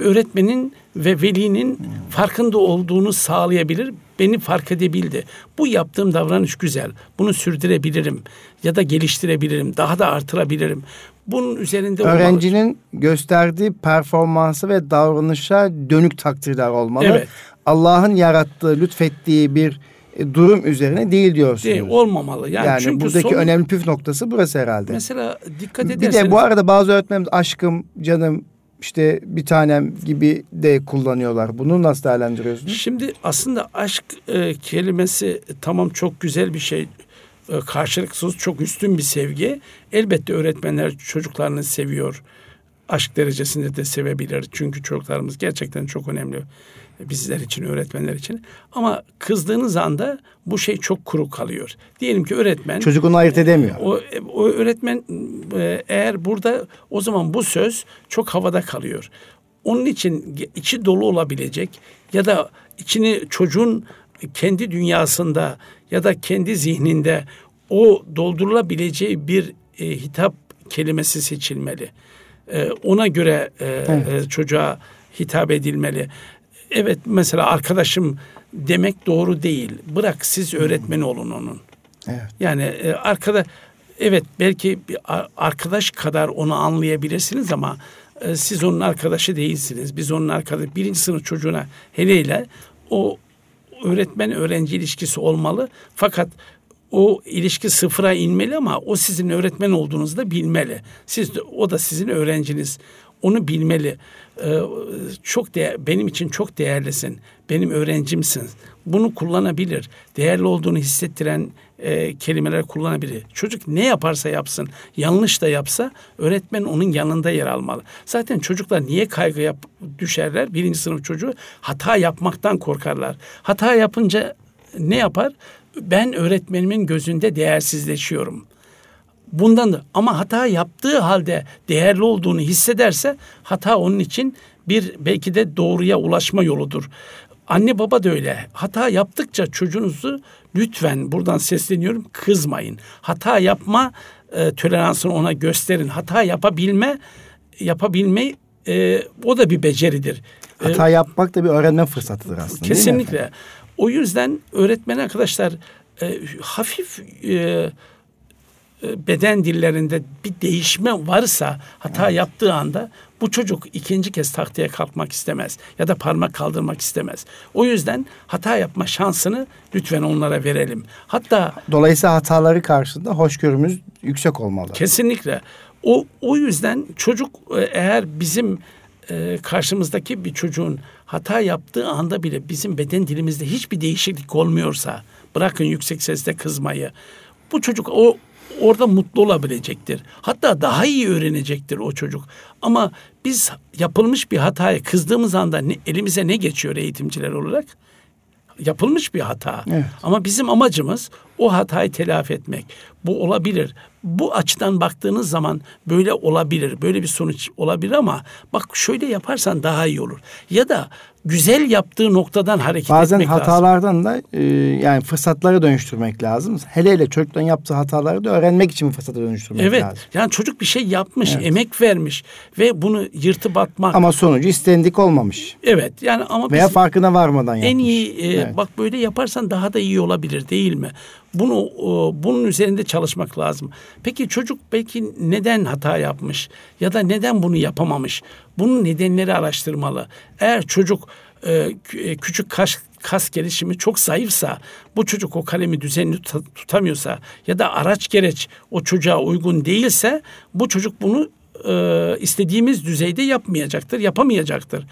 öğretmenin ve velinin farkında olduğunu sağlayabilir. Beni fark edebildi. Bu yaptığım davranış güzel. Bunu sürdürebilirim ya da geliştirebilirim. Daha da artırabilirim. Bunun üzerinde olmalı. Öğrencinin gösterdiği performansı ve davranışa dönük takdirler olmalı. Evet. Allah'ın yarattığı, lütfettiği bir e, durum üzerine değil diyorsunuz. Değil, olmamalı. Yani, yani çünkü buradaki son- önemli püf noktası burası herhalde. mesela dikkat Bir ederseniz de bu arada bazı öğretmenimiz aşkım, canım, işte bir tanem gibi de kullanıyorlar. Bunu nasıl değerlendiriyorsunuz? Şimdi aslında aşk e, kelimesi tamam çok güzel bir şey. E, karşılıksız çok üstün bir sevgi. Elbette öğretmenler çocuklarını seviyor. Aşk derecesinde de sevebilir. Çünkü çocuklarımız gerçekten çok önemli. Bizler için, öğretmenler için. Ama kızdığınız anda bu şey çok kuru kalıyor. Diyelim ki öğretmen... Çocuk onu ayırt edemiyor. O, o öğretmen e, eğer burada o zaman bu söz çok havada kalıyor. Onun için içi dolu olabilecek ya da içini çocuğun kendi dünyasında ya da kendi zihninde o doldurulabileceği bir e, hitap kelimesi seçilmeli. E, ona göre e, Evet. e, çocuğa hitap edilmeli. Evet mesela arkadaşım demek doğru değil. Bırak siz öğretmeni olun onun. Evet. Yani e, arkada evet belki bir arkadaş kadar onu anlayabilirsiniz ama e, siz onun arkadaşı değilsiniz. Biz onun arkadaşı birinci sınıf çocuğuna hele hele o öğretmen öğrenci ilişkisi olmalı. Fakat o ilişki sıfıra inmeli ama o sizin öğretmen olduğunuzu da bilmeli. Siz de, o da sizin öğrenciniz. Onu bilmeli. Ee, çok değer, benim için çok değerlisin. Benim öğrencimsin. bunu kullanabilir. Değerli olduğunu hissettiren e, kelimeler kullanabilir. Çocuk ne yaparsa yapsın, yanlış da yapsa öğretmen onun yanında yer almalı. Zaten çocuklar niye kaygı yap, düşerler? Birinci sınıf çocuğu hata yapmaktan korkarlar. Hata yapınca ne yapar? Ben öğretmenimin gözünde değersizleşiyorum. Bundan da ama hata yaptığı halde değerli olduğunu hissederse hata onun için bir belki de doğruya ulaşma yoludur. Anne baba da öyle. Hata yaptıkça çocuğunuzu lütfen buradan sesleniyorum kızmayın. Hata yapma e, toleransını ona gösterin. Hata yapabilme yapabilme e, o da bir beceridir. E, hata e, yapmak da bir öğrenme fırsatıdır aslında. Kesinlikle. O yüzden öğretmen arkadaşlar e, hafif e, beden dillerinde bir değişme varsa hata evet. yaptığı anda bu çocuk ikinci kez tahtaya kalkmak istemez ya da parmak kaldırmak istemez. O yüzden hata yapma şansını lütfen onlara verelim. Hatta dolayısıyla hataları karşısında hoşgörümüz yüksek olmalı. Kesinlikle. O o yüzden çocuk e, eğer bizim e, karşımızdaki bir çocuğun hata yaptığı anda bile bizim beden dilimizde hiçbir değişiklik olmuyorsa bırakın yüksek sesle kızmayı. Bu çocuk o orada mutlu olabilecektir. Hatta daha iyi öğrenecektir o çocuk. Ama biz yapılmış bir hataya kızdığımız anda ne, elimize ne geçiyor eğitimciler olarak? Yapılmış bir hata. Evet. Ama bizim amacımız o hatayı telafi etmek. Bu olabilir. Bu açıdan baktığınız zaman böyle olabilir. Böyle bir sonuç olabilir ama bak şöyle yaparsan daha iyi olur. Ya da güzel yaptığı noktadan hareket Bazen etmek lazım. Bazen hatalardan da e, yani fırsatlara dönüştürmek lazım. Hele hele çocukların yaptığı hataları da öğrenmek için fırsata dönüştürmek evet, lazım. Evet. Yani çocuk bir şey yapmış, evet. emek vermiş ve bunu yırtıp atmak. Ama sonucu istendik olmamış. Evet. Yani ama veya farkına varmadan yapmış. En iyi e, evet. bak böyle yaparsan daha da iyi olabilir değil mi? Bunu bunun üzerinde çalışmak lazım. Peki çocuk belki neden hata yapmış ya da neden bunu yapamamış? Bunun nedenleri araştırmalı. Eğer çocuk e, e, küçük kas, kas gelişimi çok zayıfsa, bu çocuk o kalemi düzenli tutamıyorsa ya da araç gereç o çocuğa uygun değilse bu çocuk bunu e, istediğimiz düzeyde yapmayacaktır, yapamayacaktır.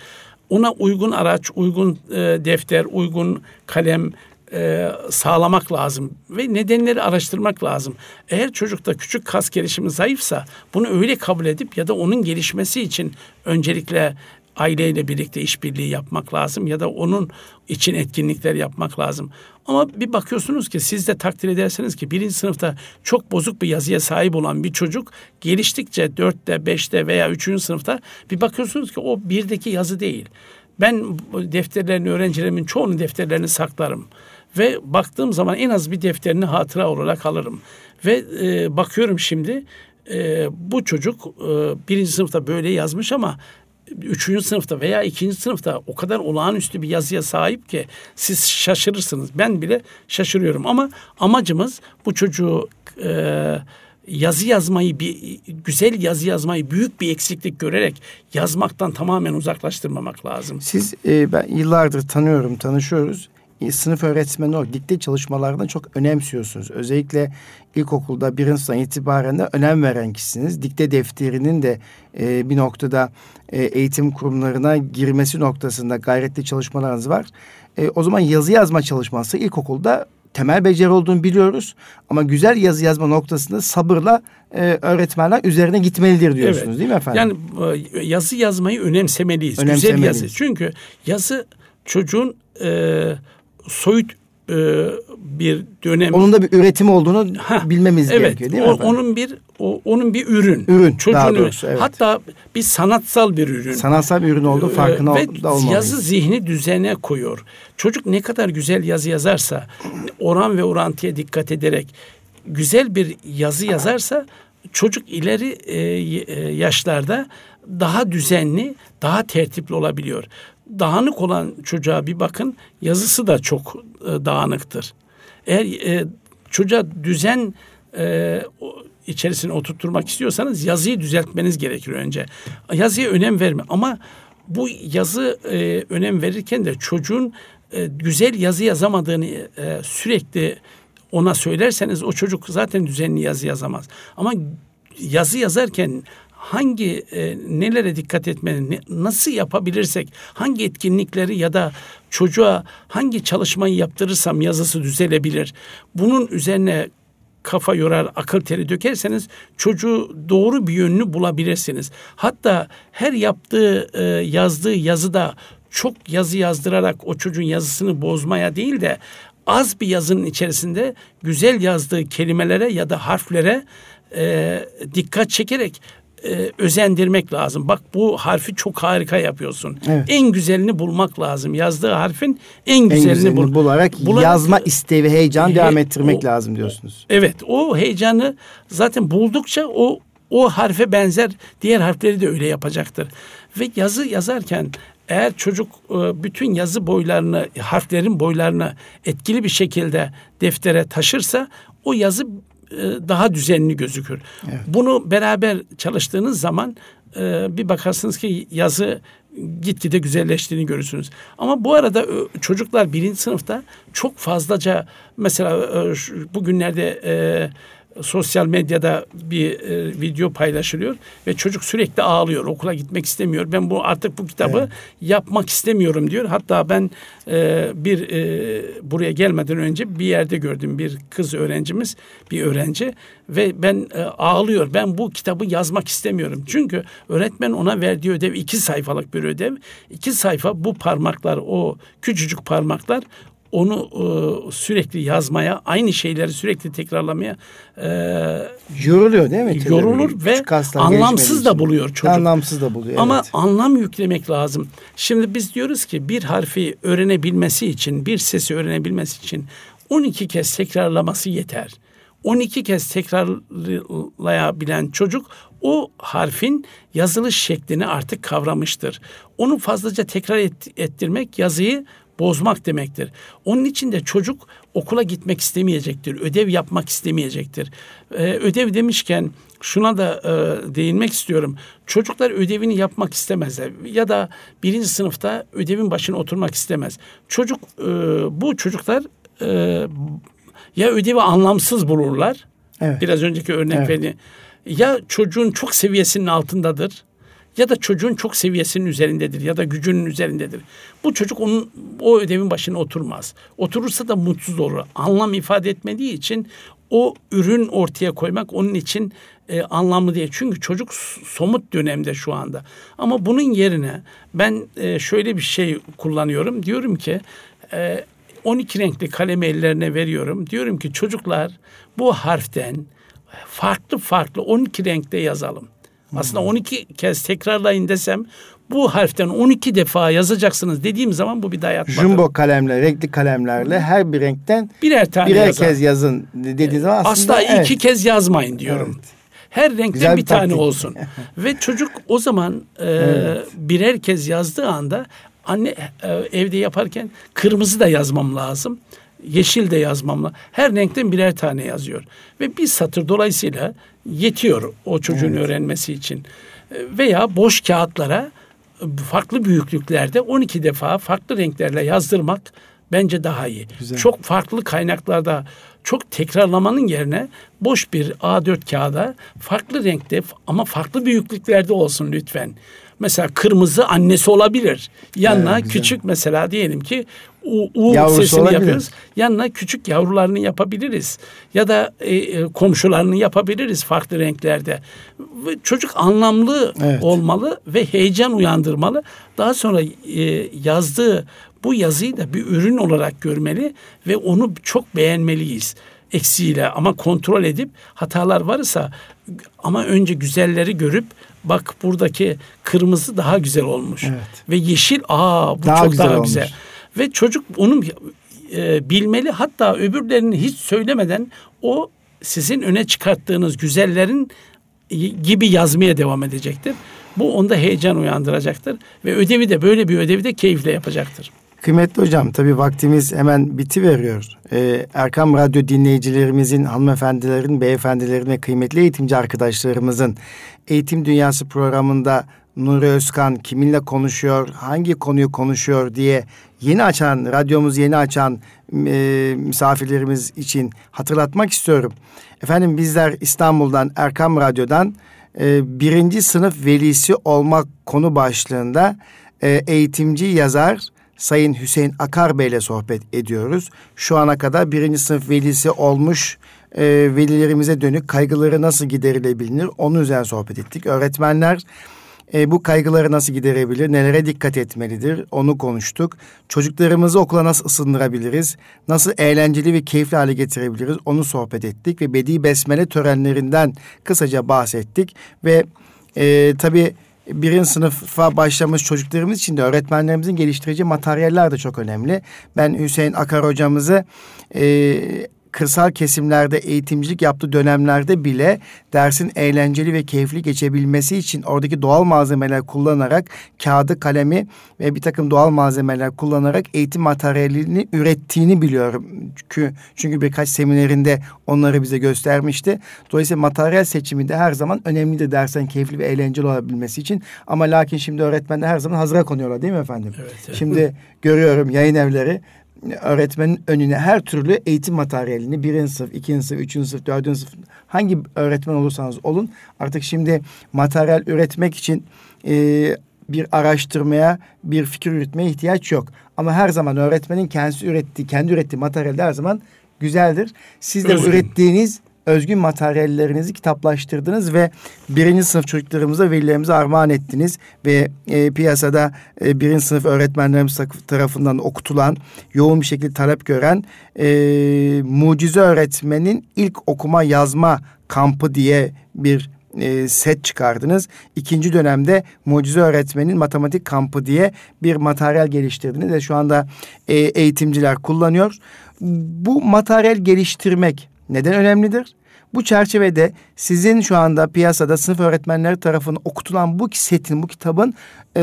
Ona uygun araç, uygun e, defter, uygun kalem, e, sağlamak lazım ve nedenleri araştırmak lazım. Eğer çocukta küçük kas gelişimi zayıfsa bunu öyle kabul edip ya da onun gelişmesi için öncelikle aileyle birlikte işbirliği yapmak lazım ya da onun için etkinlikler yapmak lazım. Ama bir bakıyorsunuz ki siz de takdir edersiniz ki birinci sınıfta çok bozuk bir yazıya sahip olan bir çocuk geliştikçe dörtte, beşte veya üçüncü sınıfta bir bakıyorsunuz ki o birdeki yazı değil. Ben defterlerini, öğrencilerimin çoğunun defterlerini saklarım. Ve baktığım zaman en az bir defterini hatıra olarak alırım. Ve e, bakıyorum şimdi e, bu çocuk e, birinci sınıfta böyle yazmış ama üçüncü sınıfta veya ikinci sınıfta o kadar olağanüstü bir yazıya sahip ki siz şaşırırsınız. Ben bile şaşırıyorum ama amacımız bu çocuğu e, yazı yazmayı bir güzel yazı yazmayı büyük bir eksiklik görerek yazmaktan tamamen uzaklaştırmamak lazım. Siz e, ben yıllardır tanıyorum, tanışıyoruz sınıf öğretmeni olarak dikte çalışmalarına çok önemsiyorsunuz. Özellikle ilkokulda birinci sınıftan itibaren de önem veren kişisiniz. Dikte defterinin de e, bir noktada e, eğitim kurumlarına girmesi noktasında gayretli çalışmalarınız var. E, o zaman yazı yazma çalışması ilkokulda temel beceri olduğunu biliyoruz. Ama güzel yazı yazma noktasında sabırla e, öğretmenler üzerine gitmelidir diyorsunuz evet. değil mi efendim? Yani e, yazı yazmayı önemsemeliyiz. önemsemeliyiz. Güzel yazı. Çünkü yazı çocuğun e, soyut e, bir dönem. Onun da bir üretim olduğunu ha, bilmemiz evet, gerekiyor değil mi? Evet. Onun bir o, onun bir ürün. Ürün Çocuğun daha doğrusu, evet. Hatta bir sanatsal bir ürün. Sanatsal bir ürün oldu farkına Ve da olmalıyız. yazı zihni düzene koyuyor. Çocuk ne kadar güzel yazı yazarsa oran ve orantıya dikkat ederek güzel bir yazı yazarsa çocuk ileri e, e yaşlarda daha düzenli, daha tertipli olabiliyor dağınık olan çocuğa bir bakın yazısı da çok e, dağınıktır. Eğer e, çocuğa düzen e, içerisine oturtturmak istiyorsanız yazıyı düzeltmeniz gerekir önce. Yazıya önem verme ama bu yazı e, önem verirken de çocuğun e, güzel yazı yazamadığını e, sürekli ona söylerseniz o çocuk zaten düzenli yazı yazamaz. Ama yazı yazarken hangi e, nelere dikkat etmeli, ne, nasıl yapabilirsek, hangi etkinlikleri ya da çocuğa hangi çalışmayı yaptırırsam yazısı düzelebilir. Bunun üzerine kafa yorar, akıl teri dökerseniz çocuğu doğru bir yönünü bulabilirsiniz. Hatta her yaptığı, e, yazdığı yazıda çok yazı yazdırarak o çocuğun yazısını bozmaya değil de az bir yazının içerisinde güzel yazdığı kelimelere ya da harflere e, dikkat çekerek e, özendirmek lazım. Bak bu harfi çok harika yapıyorsun. Evet. En güzelini bulmak lazım. Yazdığı harfin en güzelini, en güzelini bul bularak, bularak yazma isteği ve heyecan he, devam ettirmek o, lazım diyorsunuz. Evet, o heyecanı zaten buldukça o o harfe benzer diğer harfleri de öyle yapacaktır. Ve yazı yazarken eğer çocuk e, bütün yazı boylarını, harflerin boylarını etkili bir şekilde deftere taşırsa o yazı daha düzenli gözükür. Evet. Bunu beraber çalıştığınız zaman e, bir bakarsınız ki yazı gitgide güzelleştiğini görürsünüz. Ama bu arada çocuklar birinci sınıfta çok fazlaca mesela bugünlerde sosyal medyada bir e, video paylaşılıyor ve çocuk sürekli ağlıyor. Okula gitmek istemiyor. Ben bu artık bu kitabı evet. yapmak istemiyorum diyor. Hatta ben e, bir e, buraya gelmeden önce bir yerde gördüm bir kız öğrencimiz, bir öğrenci ve ben e, ağlıyor. Ben bu kitabı yazmak istemiyorum. Çünkü öğretmen ona verdiği ödev iki sayfalık bir ödev. İki sayfa bu parmaklar, o küçücük parmaklar onu e, sürekli yazmaya, aynı şeyleri sürekli tekrarlamaya e, yoruluyor değil mi? Yorulur ve anlamsız da buluyor çocuk. Anlamsız da buluyor. Ama evet. anlam yüklemek lazım. Şimdi biz diyoruz ki bir harfi öğrenebilmesi için, bir sesi öğrenebilmesi için 12 kez tekrarlaması yeter. 12 kez tekrarlayabilen çocuk o harfin yazılış şeklini artık kavramıştır. Onu fazlaca tekrar ettirmek yazıyı bozmak demektir. Onun için de çocuk okula gitmek istemeyecektir, ödev yapmak istemeyecektir. Ee, ödev demişken şuna da e, değinmek istiyorum. Çocuklar ödevini yapmak istemezler ya da birinci sınıfta ödevin başına oturmak istemez. Çocuk e, bu çocuklar e, ya ödevi anlamsız bulurlar. Evet. Biraz önceki örnek evet. Ya çocuğun çok seviyesinin altındadır ya da çocuğun çok seviyesinin üzerindedir ya da gücünün üzerindedir. Bu çocuk onun o ödevin başına oturmaz. Oturursa da mutsuz olur. Anlam ifade etmediği için o ürün ortaya koymak onun için e, anlamlı değil. Çünkü çocuk somut dönemde şu anda. Ama bunun yerine ben e, şöyle bir şey kullanıyorum. Diyorum ki e, 12 renkli kalemi ellerine veriyorum. Diyorum ki çocuklar bu harften farklı farklı 12 renkte yazalım. Aslında 12 kez tekrarlayın desem bu harften 12 defa yazacaksınız dediğim zaman bu bir dayatmadır. Jumbo kalemle, renkli kalemlerle her bir renkten birer tane birer yazar. kez yazın dediğiniz zaman aslında Asla evet. iki kez yazmayın diyorum. Evet. Her renkten Güzel bir, bir tane olsun. [laughs] Ve çocuk o zaman e, evet. birer kez yazdığı anda anne e, evde yaparken kırmızı da yazmam lazım yeşil de yazmamla her renkten birer tane yazıyor. Ve bir satır dolayısıyla yetiyor o çocuğun evet. öğrenmesi için. Veya boş kağıtlara farklı büyüklüklerde 12 defa farklı renklerle yazdırmak bence daha iyi. Güzel. Çok farklı kaynaklarda çok tekrarlamanın yerine boş bir A4 kağıda farklı renkte ama farklı büyüklüklerde olsun lütfen. Mesela kırmızı annesi olabilir. Yanına evet, küçük mesela diyelim ki U, U sesini olabilir. yapıyoruz. Yanına küçük yavrularını yapabiliriz. Ya da e, e, komşularını yapabiliriz farklı renklerde. Çocuk anlamlı evet. olmalı ve heyecan uyandırmalı. Daha sonra e, yazdığı bu yazıyı da bir ürün olarak görmeli ve onu çok beğenmeliyiz eksiğiyle ama kontrol edip hatalar varsa ama önce güzelleri görüp bak buradaki kırmızı daha güzel olmuş evet. ve yeşil aa bu daha çok güzel daha olmuş. Ve çocuk onun e, bilmeli hatta öbürlerini hiç söylemeden o sizin öne çıkarttığınız güzellerin gibi yazmaya devam edecektir. Bu onda heyecan uyandıracaktır ve ödevi de böyle bir ödevi de keyifle yapacaktır. Kıymetli hocam tabii vaktimiz hemen biti veriyor. Ee, Erkam Radyo dinleyicilerimizin, hanımefendilerin, beyefendilerin ve kıymetli eğitimci arkadaşlarımızın Eğitim Dünyası programında Nuri Özkan kiminle konuşuyor, hangi konuyu konuşuyor diye yeni açan, radyomuz yeni açan e, misafirlerimiz için hatırlatmak istiyorum. Efendim bizler İstanbul'dan, Erkam Radyo'dan e, birinci sınıf velisi olmak konu başlığında e, eğitimci yazar Sayın Hüseyin Akar Bey ile sohbet ediyoruz. Şu ana kadar birinci sınıf velisi olmuş e, velilerimize dönük kaygıları nasıl giderilebilir onun üzerine sohbet ettik. Öğretmenler e, bu kaygıları nasıl giderebilir, nelere dikkat etmelidir onu konuştuk. Çocuklarımızı okula nasıl ısındırabiliriz, nasıl eğlenceli ve keyifli hale getirebiliriz onu sohbet ettik. Ve Bedi Besmele törenlerinden kısaca bahsettik. Ve e, tabii birinci sınıfa başlamış çocuklarımız için de öğretmenlerimizin geliştirici materyaller de çok önemli. Ben Hüseyin Akar hocamızı e, kırsal kesimlerde eğitimcilik yaptığı dönemlerde bile dersin eğlenceli ve keyifli geçebilmesi için oradaki doğal malzemeler kullanarak kağıdı, kalemi ve bir takım doğal malzemeler kullanarak eğitim materyalini ürettiğini biliyorum. Çünkü, çünkü birkaç seminerinde onları bize göstermişti. Dolayısıyla materyal seçimi de her zaman önemlidir dersen keyifli ve eğlenceli olabilmesi için. Ama lakin şimdi öğretmenler her zaman hazıra konuyorlar değil mi efendim? Evet, evet. Şimdi görüyorum yayın evleri öğretmenin önüne her türlü eğitim materyalini birinci sınıf, ikinci sınıf, üçüncü sınıf, dördüncü sınıf hangi öğretmen olursanız olun artık şimdi materyal üretmek için e, bir araştırmaya, bir fikir üretmeye ihtiyaç yok. Ama her zaman öğretmenin kendisi ürettiği, kendi ürettiği materyal her zaman güzeldir. Siz de Özgün. ürettiğiniz özgün materyallerinizi kitaplaştırdınız ve birinci sınıf çocuklarımıza, velilerimize armağan ettiniz. Ve e, piyasada e, birinci sınıf öğretmenlerimiz tarafından okutulan, yoğun bir şekilde talep gören e, mucize öğretmenin ilk okuma yazma kampı diye bir e, set çıkardınız. İkinci dönemde Mucize Öğretmenin Matematik Kampı diye bir materyal geliştirdiniz ve şu anda e, eğitimciler kullanıyor. Bu materyal geliştirmek neden önemlidir? Bu çerçevede sizin şu anda piyasada sınıf öğretmenleri tarafından okutulan bu setin, bu kitabın e,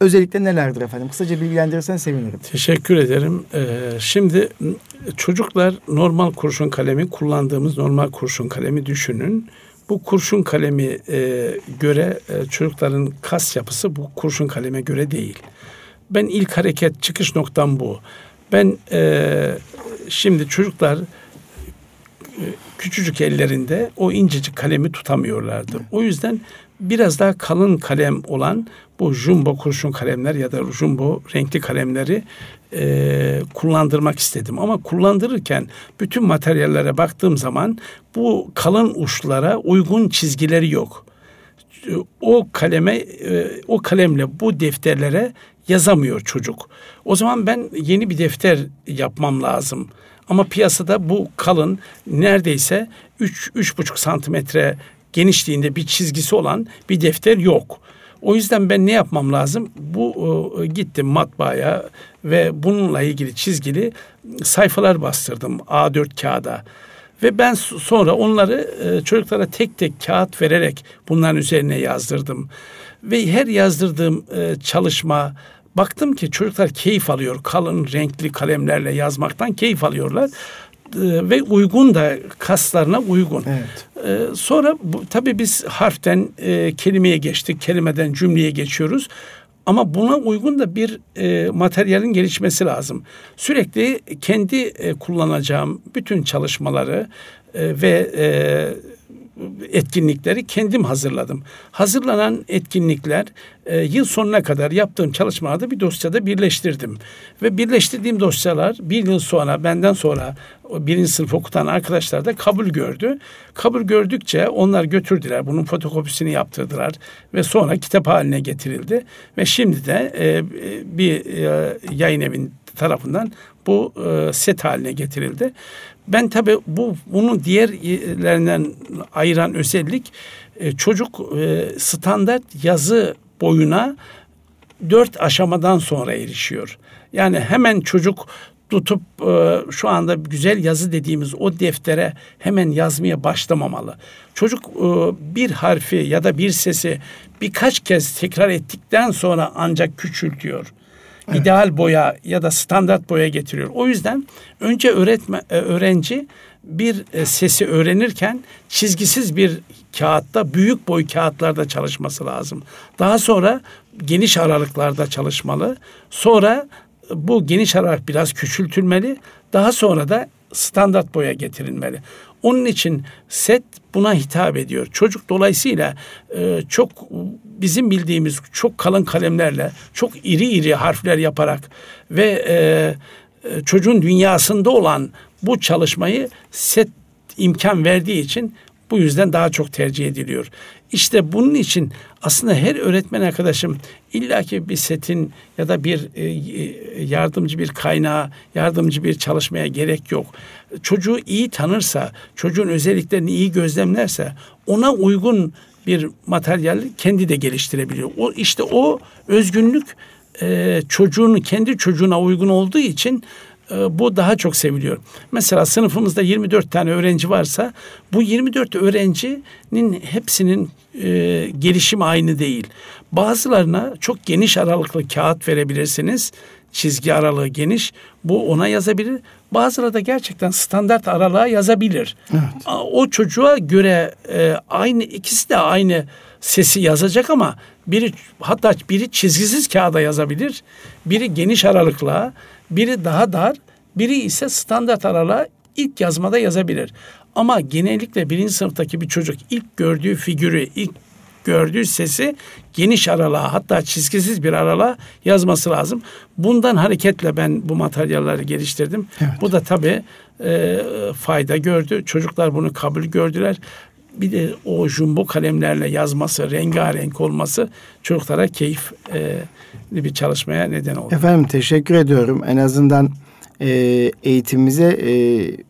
özellikleri nelerdir efendim? Kısaca bilgilendirirsen sevinirim. Teşekkür ederim. Ee, şimdi çocuklar normal kurşun kalemi kullandığımız normal kurşun kalemi düşünün. Bu kurşun kalemi e, göre e, çocukların kas yapısı bu kurşun kaleme göre değil. Ben ilk hareket çıkış noktam bu. Ben e, şimdi çocuklar küçücük ellerinde o incecik kalemi tutamıyorlardı. O yüzden biraz daha kalın kalem olan bu jumbo kurşun kalemler ya da jumbo renkli kalemleri e, kullandırmak istedim. Ama kullandırırken bütün materyallere baktığım zaman bu kalın uçlara uygun çizgileri yok. O kaleme, e, o kalemle bu defterlere yazamıyor çocuk. O zaman ben yeni bir defter yapmam lazım. Ama piyasada bu kalın neredeyse 3 3,5 santimetre genişliğinde bir çizgisi olan bir defter yok. O yüzden ben ne yapmam lazım? Bu e, gittim matbaaya ve bununla ilgili çizgili sayfalar bastırdım A4 kağıda. Ve ben sonra onları e, çocuklara tek tek kağıt vererek bunların üzerine yazdırdım. Ve her yazdırdığım e, çalışma Baktım ki çocuklar keyif alıyor. Kalın renkli kalemlerle yazmaktan keyif alıyorlar. Ee, ve uygun da kaslarına uygun. Evet. Ee, sonra bu, tabii biz harften e, kelimeye geçtik. Kelimeden cümleye geçiyoruz. Ama buna uygun da bir e, materyalin gelişmesi lazım. Sürekli kendi e, kullanacağım bütün çalışmaları e, ve e, etkinlikleri kendim hazırladım. Hazırlanan etkinlikler e, yıl sonuna kadar yaptığım çalışmalarda bir dosyada birleştirdim. Ve birleştirdiğim dosyalar bir yıl sonra benden sonra birinci sınıf okutan arkadaşlar da kabul gördü. Kabul gördükçe onlar götürdüler. Bunun fotokopisini yaptırdılar ve sonra kitap haline getirildi. Ve şimdi de e, bir e, yayın evin tarafından bu e, set haline getirildi. Ben tabii bu bunu diğerlerinden ayıran özellik e, çocuk e, standart yazı boyuna dört aşamadan sonra erişiyor. Yani hemen çocuk tutup e, şu anda güzel yazı dediğimiz o deftere hemen yazmaya başlamamalı. Çocuk bir harfi ya da bir sesi birkaç kez tekrar ettikten sonra ancak küçültüyor evet. ideal boya ya da standart boya getiriyor. O yüzden önce öğretme e, öğrenci bir e, sesi öğrenirken çizgisiz bir kağıtta büyük boy kağıtlarda çalışması lazım. Daha sonra geniş aralıklarda çalışmalı. Sonra bu geniş aralık biraz küçültülmeli. Daha sonra da standart boya getirilmeli. Onun için set buna hitap ediyor. Çocuk dolayısıyla e, çok bizim bildiğimiz çok kalın kalemlerle, çok iri iri harfler yaparak ve e, e çocuğun dünyasında olan bu çalışmayı set imkan verdiği için bu yüzden daha çok tercih ediliyor. İşte bunun için aslında her öğretmen arkadaşım illaki bir setin ya da bir e, e, yardımcı bir kaynağa, yardımcı bir çalışmaya gerek yok. Çocuğu iyi tanırsa, çocuğun özelliklerini iyi gözlemlerse ona uygun bir materyal kendi de geliştirebiliyor. O işte o özgünlük e, çocuğun kendi çocuğuna uygun olduğu için bu daha çok seviliyor. Mesela sınıfımızda 24 tane öğrenci varsa bu 24 öğrencinin hepsinin e, gelişimi aynı değil. Bazılarına çok geniş aralıklı kağıt verebilirsiniz. Çizgi aralığı geniş. Bu ona yazabilir. Bazıları da gerçekten standart aralığa yazabilir. Evet. O çocuğa göre e, aynı ikisi de aynı sesi yazacak ama biri hatta biri çizgisiz kağıda yazabilir. Biri geniş aralıkla, biri daha dar, biri ise standart aralığa ilk yazmada yazabilir. Ama genellikle birinci sınıftaki bir çocuk ilk gördüğü figürü, ilk gördüğü sesi geniş aralığa hatta çizgisiz bir aralığa yazması lazım. Bundan hareketle ben bu materyalleri geliştirdim. Evet. Bu da tabii e, fayda gördü. Çocuklar bunu kabul gördüler. Bir de o jumbo kalemlerle yazması, rengarenk olması çocuklara keyif e, bir çalışmaya neden oldu. Efendim teşekkür ediyorum. En azından e, eğitimimize e,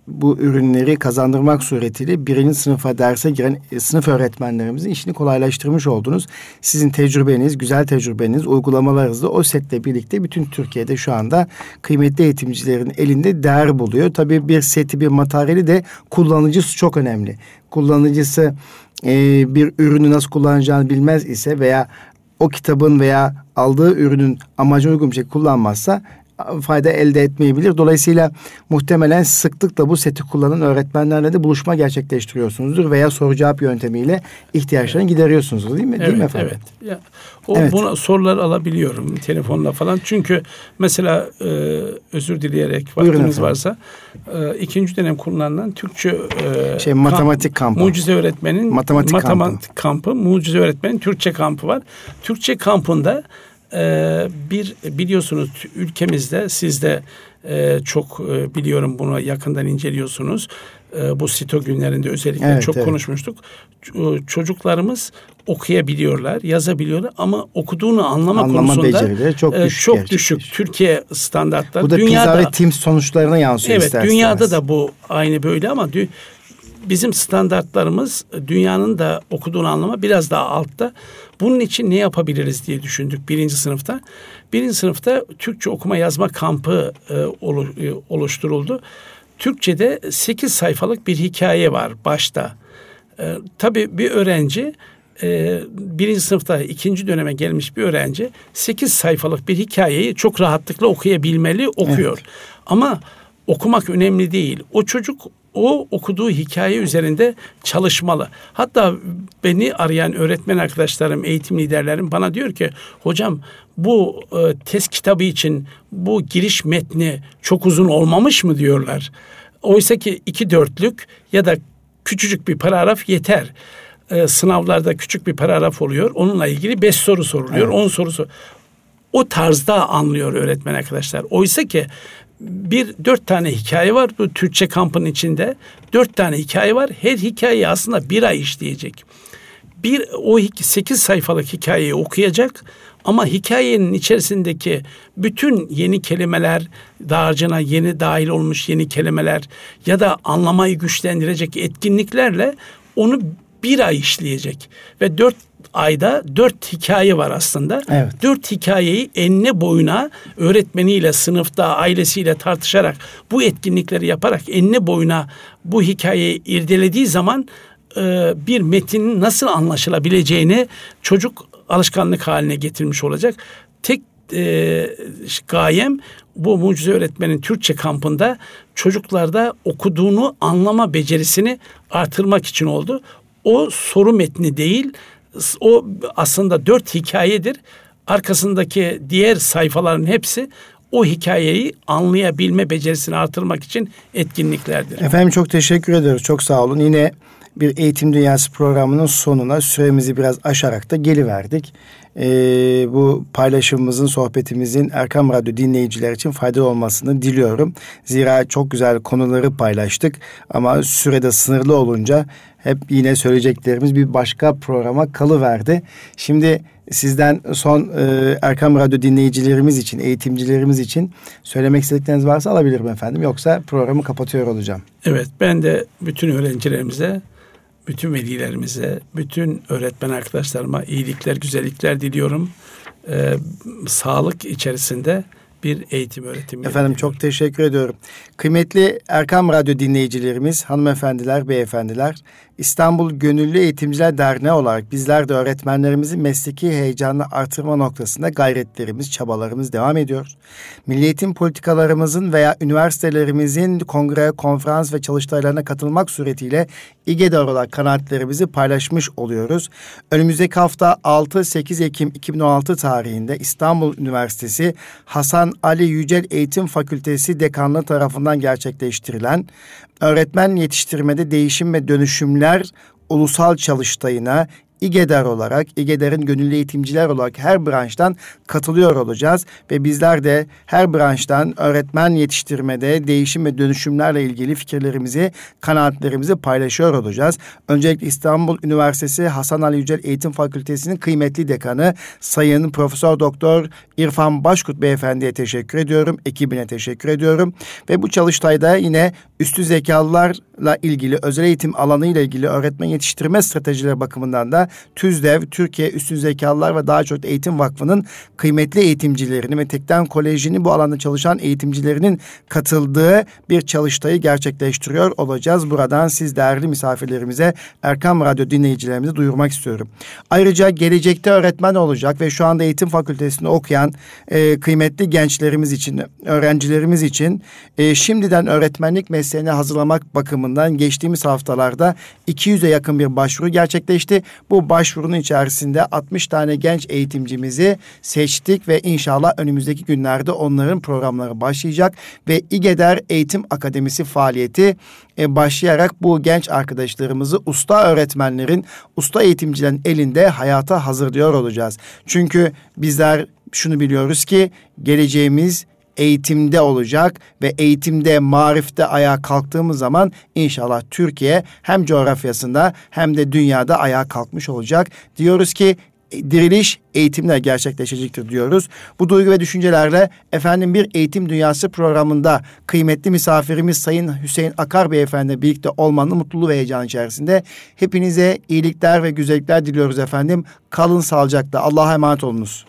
bu ürünleri kazandırmak suretiyle birinci sınıfa derse giren e, sınıf öğretmenlerimizin işini kolaylaştırmış oldunuz. Sizin tecrübeniz, güzel tecrübeniz, uygulamalarınızla o setle birlikte bütün Türkiye'de şu anda kıymetli eğitimcilerin elinde değer buluyor. Tabii bir seti, bir materyali de kullanıcısı çok önemli. Kullanıcısı e, bir ürünü nasıl kullanacağını bilmez ise veya o kitabın veya aldığı ürünün amacına uygun bir şey kullanmazsa fayda elde etmeyebilir. Dolayısıyla muhtemelen sıklıkla bu seti kullanan öğretmenlerle de buluşma gerçekleştiriyorsunuzdur veya soru cevap yönetimiyle ihtiyaçlarını gideriyorsunuz değil mi? Evet, değil mi efendim? Evet. Ya, o evet. buna sorular alabiliyorum telefonla falan. Çünkü mesela e, özür dileyerek vaktiniz varsa e, ikinci dönem kullanılan Türkçe e, şey matematik kampı. Mucize öğretmenin matematik, matematik kampı. kampı. Mucize öğretmenin Türkçe kampı var. Türkçe kampında ee, bir biliyorsunuz ülkemizde siz de e, çok e, biliyorum bunu yakından inceliyorsunuz. E, bu sito günlerinde özellikle evet, çok evet. konuşmuştuk. Çocuklarımız okuyabiliyorlar, yazabiliyorlar ama okuduğunu anlama, anlama konusunda çok düşük. Çok düşük Türkiye standartları. Bu da dünyada, PISA ve TIMSS sonuçlarına yansıyor Evet, dünyada da bu aynı böyle ama bizim standartlarımız dünyanın da okuduğunu anlama biraz daha altta. Bunun için ne yapabiliriz diye düşündük birinci sınıfta. Birinci sınıfta Türkçe okuma yazma kampı e, e oluşturuldu. Türkçe'de 8 sayfalık bir hikaye var başta. E, tabii bir öğrenci e, birinci sınıfta ikinci döneme gelmiş bir öğrenci 8 sayfalık bir hikayeyi çok rahatlıkla okuyabilmeli, okuyor. Evet. Ama okumak önemli değil. O çocuk o okuduğu hikaye üzerinde çalışmalı. Hatta beni arayan öğretmen arkadaşlarım, eğitim liderlerim bana diyor ki hocam bu e, test kitabı için bu giriş metni çok uzun olmamış mı diyorlar. Oysa ki iki dörtlük ya da küçücük bir paragraf yeter. E, sınavlarda küçük bir paragraf oluyor. Onunla ilgili beş soru soruluyor. Evet. On sorusu. O tarzda anlıyor öğretmen arkadaşlar. Oysa ki bir dört tane hikaye var bu Türkçe kampın içinde. Dört tane hikaye var. Her hikayeyi aslında bir ay işleyecek. Bir o sekiz sayfalık hikayeyi okuyacak ama hikayenin içerisindeki bütün yeni kelimeler, dağarcığına yeni dahil olmuş yeni kelimeler ya da anlamayı güçlendirecek etkinliklerle onu bir ay işleyecek. Ve dört ayda dört hikaye var aslında. Evet. Dört hikayeyi enine boyuna öğretmeniyle, sınıfta, ailesiyle tartışarak bu etkinlikleri yaparak enine boyuna bu hikayeyi irdelediği zaman e, bir metinin nasıl anlaşılabileceğini çocuk alışkanlık haline getirmiş olacak. Tek e, gayem bu mucize öğretmenin Türkçe kampında çocuklarda okuduğunu anlama becerisini artırmak için oldu. O soru metni değil, o aslında dört hikayedir. Arkasındaki diğer sayfaların hepsi o hikayeyi anlayabilme becerisini artırmak için etkinliklerdir. Efendim çok teşekkür ediyoruz. Çok sağ olun. Yine bir Eğitim Dünyası programının sonuna süremizi biraz aşarak da geliverdik. Ee, bu paylaşımımızın, sohbetimizin Erkam Radyo dinleyiciler için faydalı olmasını diliyorum. Zira çok güzel konuları paylaştık ama sürede sınırlı olunca hep yine söyleyeceklerimiz bir başka programa kalıverdi. Şimdi sizden son e, Erkam Radyo dinleyicilerimiz için, eğitimcilerimiz için söylemek istedikleriniz varsa alabilirim efendim. Yoksa programı kapatıyor olacağım. Evet ben de bütün öğrencilerimize bütün velilerimize, bütün öğretmen arkadaşlarıma iyilikler, güzellikler diliyorum. Ee, sağlık içerisinde bir eğitim öğretim. Efendim çok teşekkür ediyorum. Kıymetli Erkam Radyo dinleyicilerimiz, hanımefendiler, beyefendiler, İstanbul Gönüllü Eğitimciler Derneği olarak bizler de öğretmenlerimizin mesleki heyecanını artırma noktasında gayretlerimiz, çabalarımız devam ediyor. Milli eğitim politikalarımızın veya üniversitelerimizin kongre, konferans ve çalıştaylarına katılmak suretiyle İGEDAR olarak kanaatlerimizi paylaşmış oluyoruz. Önümüzdeki hafta 6-8 Ekim 2016 tarihinde İstanbul Üniversitesi Hasan Ali Yücel Eğitim Fakültesi Dekanlığı tarafından gerçekleştirilen öğretmen yetiştirmede değişim ve dönüşümler ulusal çalıştayına İGEDER olarak, İGEDER'in gönüllü eğitimciler olarak her branştan katılıyor olacağız. Ve bizler de her branştan öğretmen yetiştirmede değişim ve dönüşümlerle ilgili fikirlerimizi, kanaatlerimizi paylaşıyor olacağız. Öncelikle İstanbul Üniversitesi Hasan Ali Yücel Eğitim Fakültesi'nin kıymetli dekanı Sayın Profesör Doktor İrfan Başkurt Beyefendi'ye teşekkür ediyorum. Ekibine teşekkür ediyorum. Ve bu çalıştayda yine üstü zekalılarla ilgili, özel eğitim alanı ile ilgili öğretmen yetiştirme stratejileri bakımından da TÜZDEV, Türkiye Üstün Zekalılar ve Daha Çok Eğitim Vakfı'nın kıymetli eğitimcilerini ve Tekten Koleji'nin bu alanda çalışan eğitimcilerinin katıldığı bir çalıştayı gerçekleştiriyor olacağız. Buradan siz değerli misafirlerimize Erkam Radyo dinleyicilerimizi duyurmak istiyorum. Ayrıca gelecekte öğretmen olacak ve şu anda eğitim fakültesinde okuyan e, kıymetli gençlerimiz için, öğrencilerimiz için e, şimdiden öğretmenlik mesleğine hazırlamak bakımından geçtiğimiz haftalarda 200'e yakın bir başvuru gerçekleşti. Bu başvurunun içerisinde 60 tane genç eğitimcimizi seçtik ve inşallah önümüzdeki günlerde onların programları başlayacak ve İGEDER Eğitim Akademisi faaliyeti e, başlayarak bu genç arkadaşlarımızı usta öğretmenlerin, usta eğitimcilerin elinde hayata hazırlıyor olacağız. Çünkü bizler şunu biliyoruz ki geleceğimiz eğitimde olacak ve eğitimde, marifte ayağa kalktığımız zaman inşallah Türkiye hem coğrafyasında hem de dünyada ayağa kalkmış olacak. Diyoruz ki diriliş eğitimle gerçekleşecektir diyoruz. Bu duygu ve düşüncelerle efendim bir eğitim dünyası programında kıymetli misafirimiz Sayın Hüseyin Akar Beyefendi birlikte olmanın mutluluğu ve heyecan içerisinde. Hepinize iyilikler ve güzellikler diliyoruz efendim. Kalın sağlıcakla. Allah'a emanet olunuz.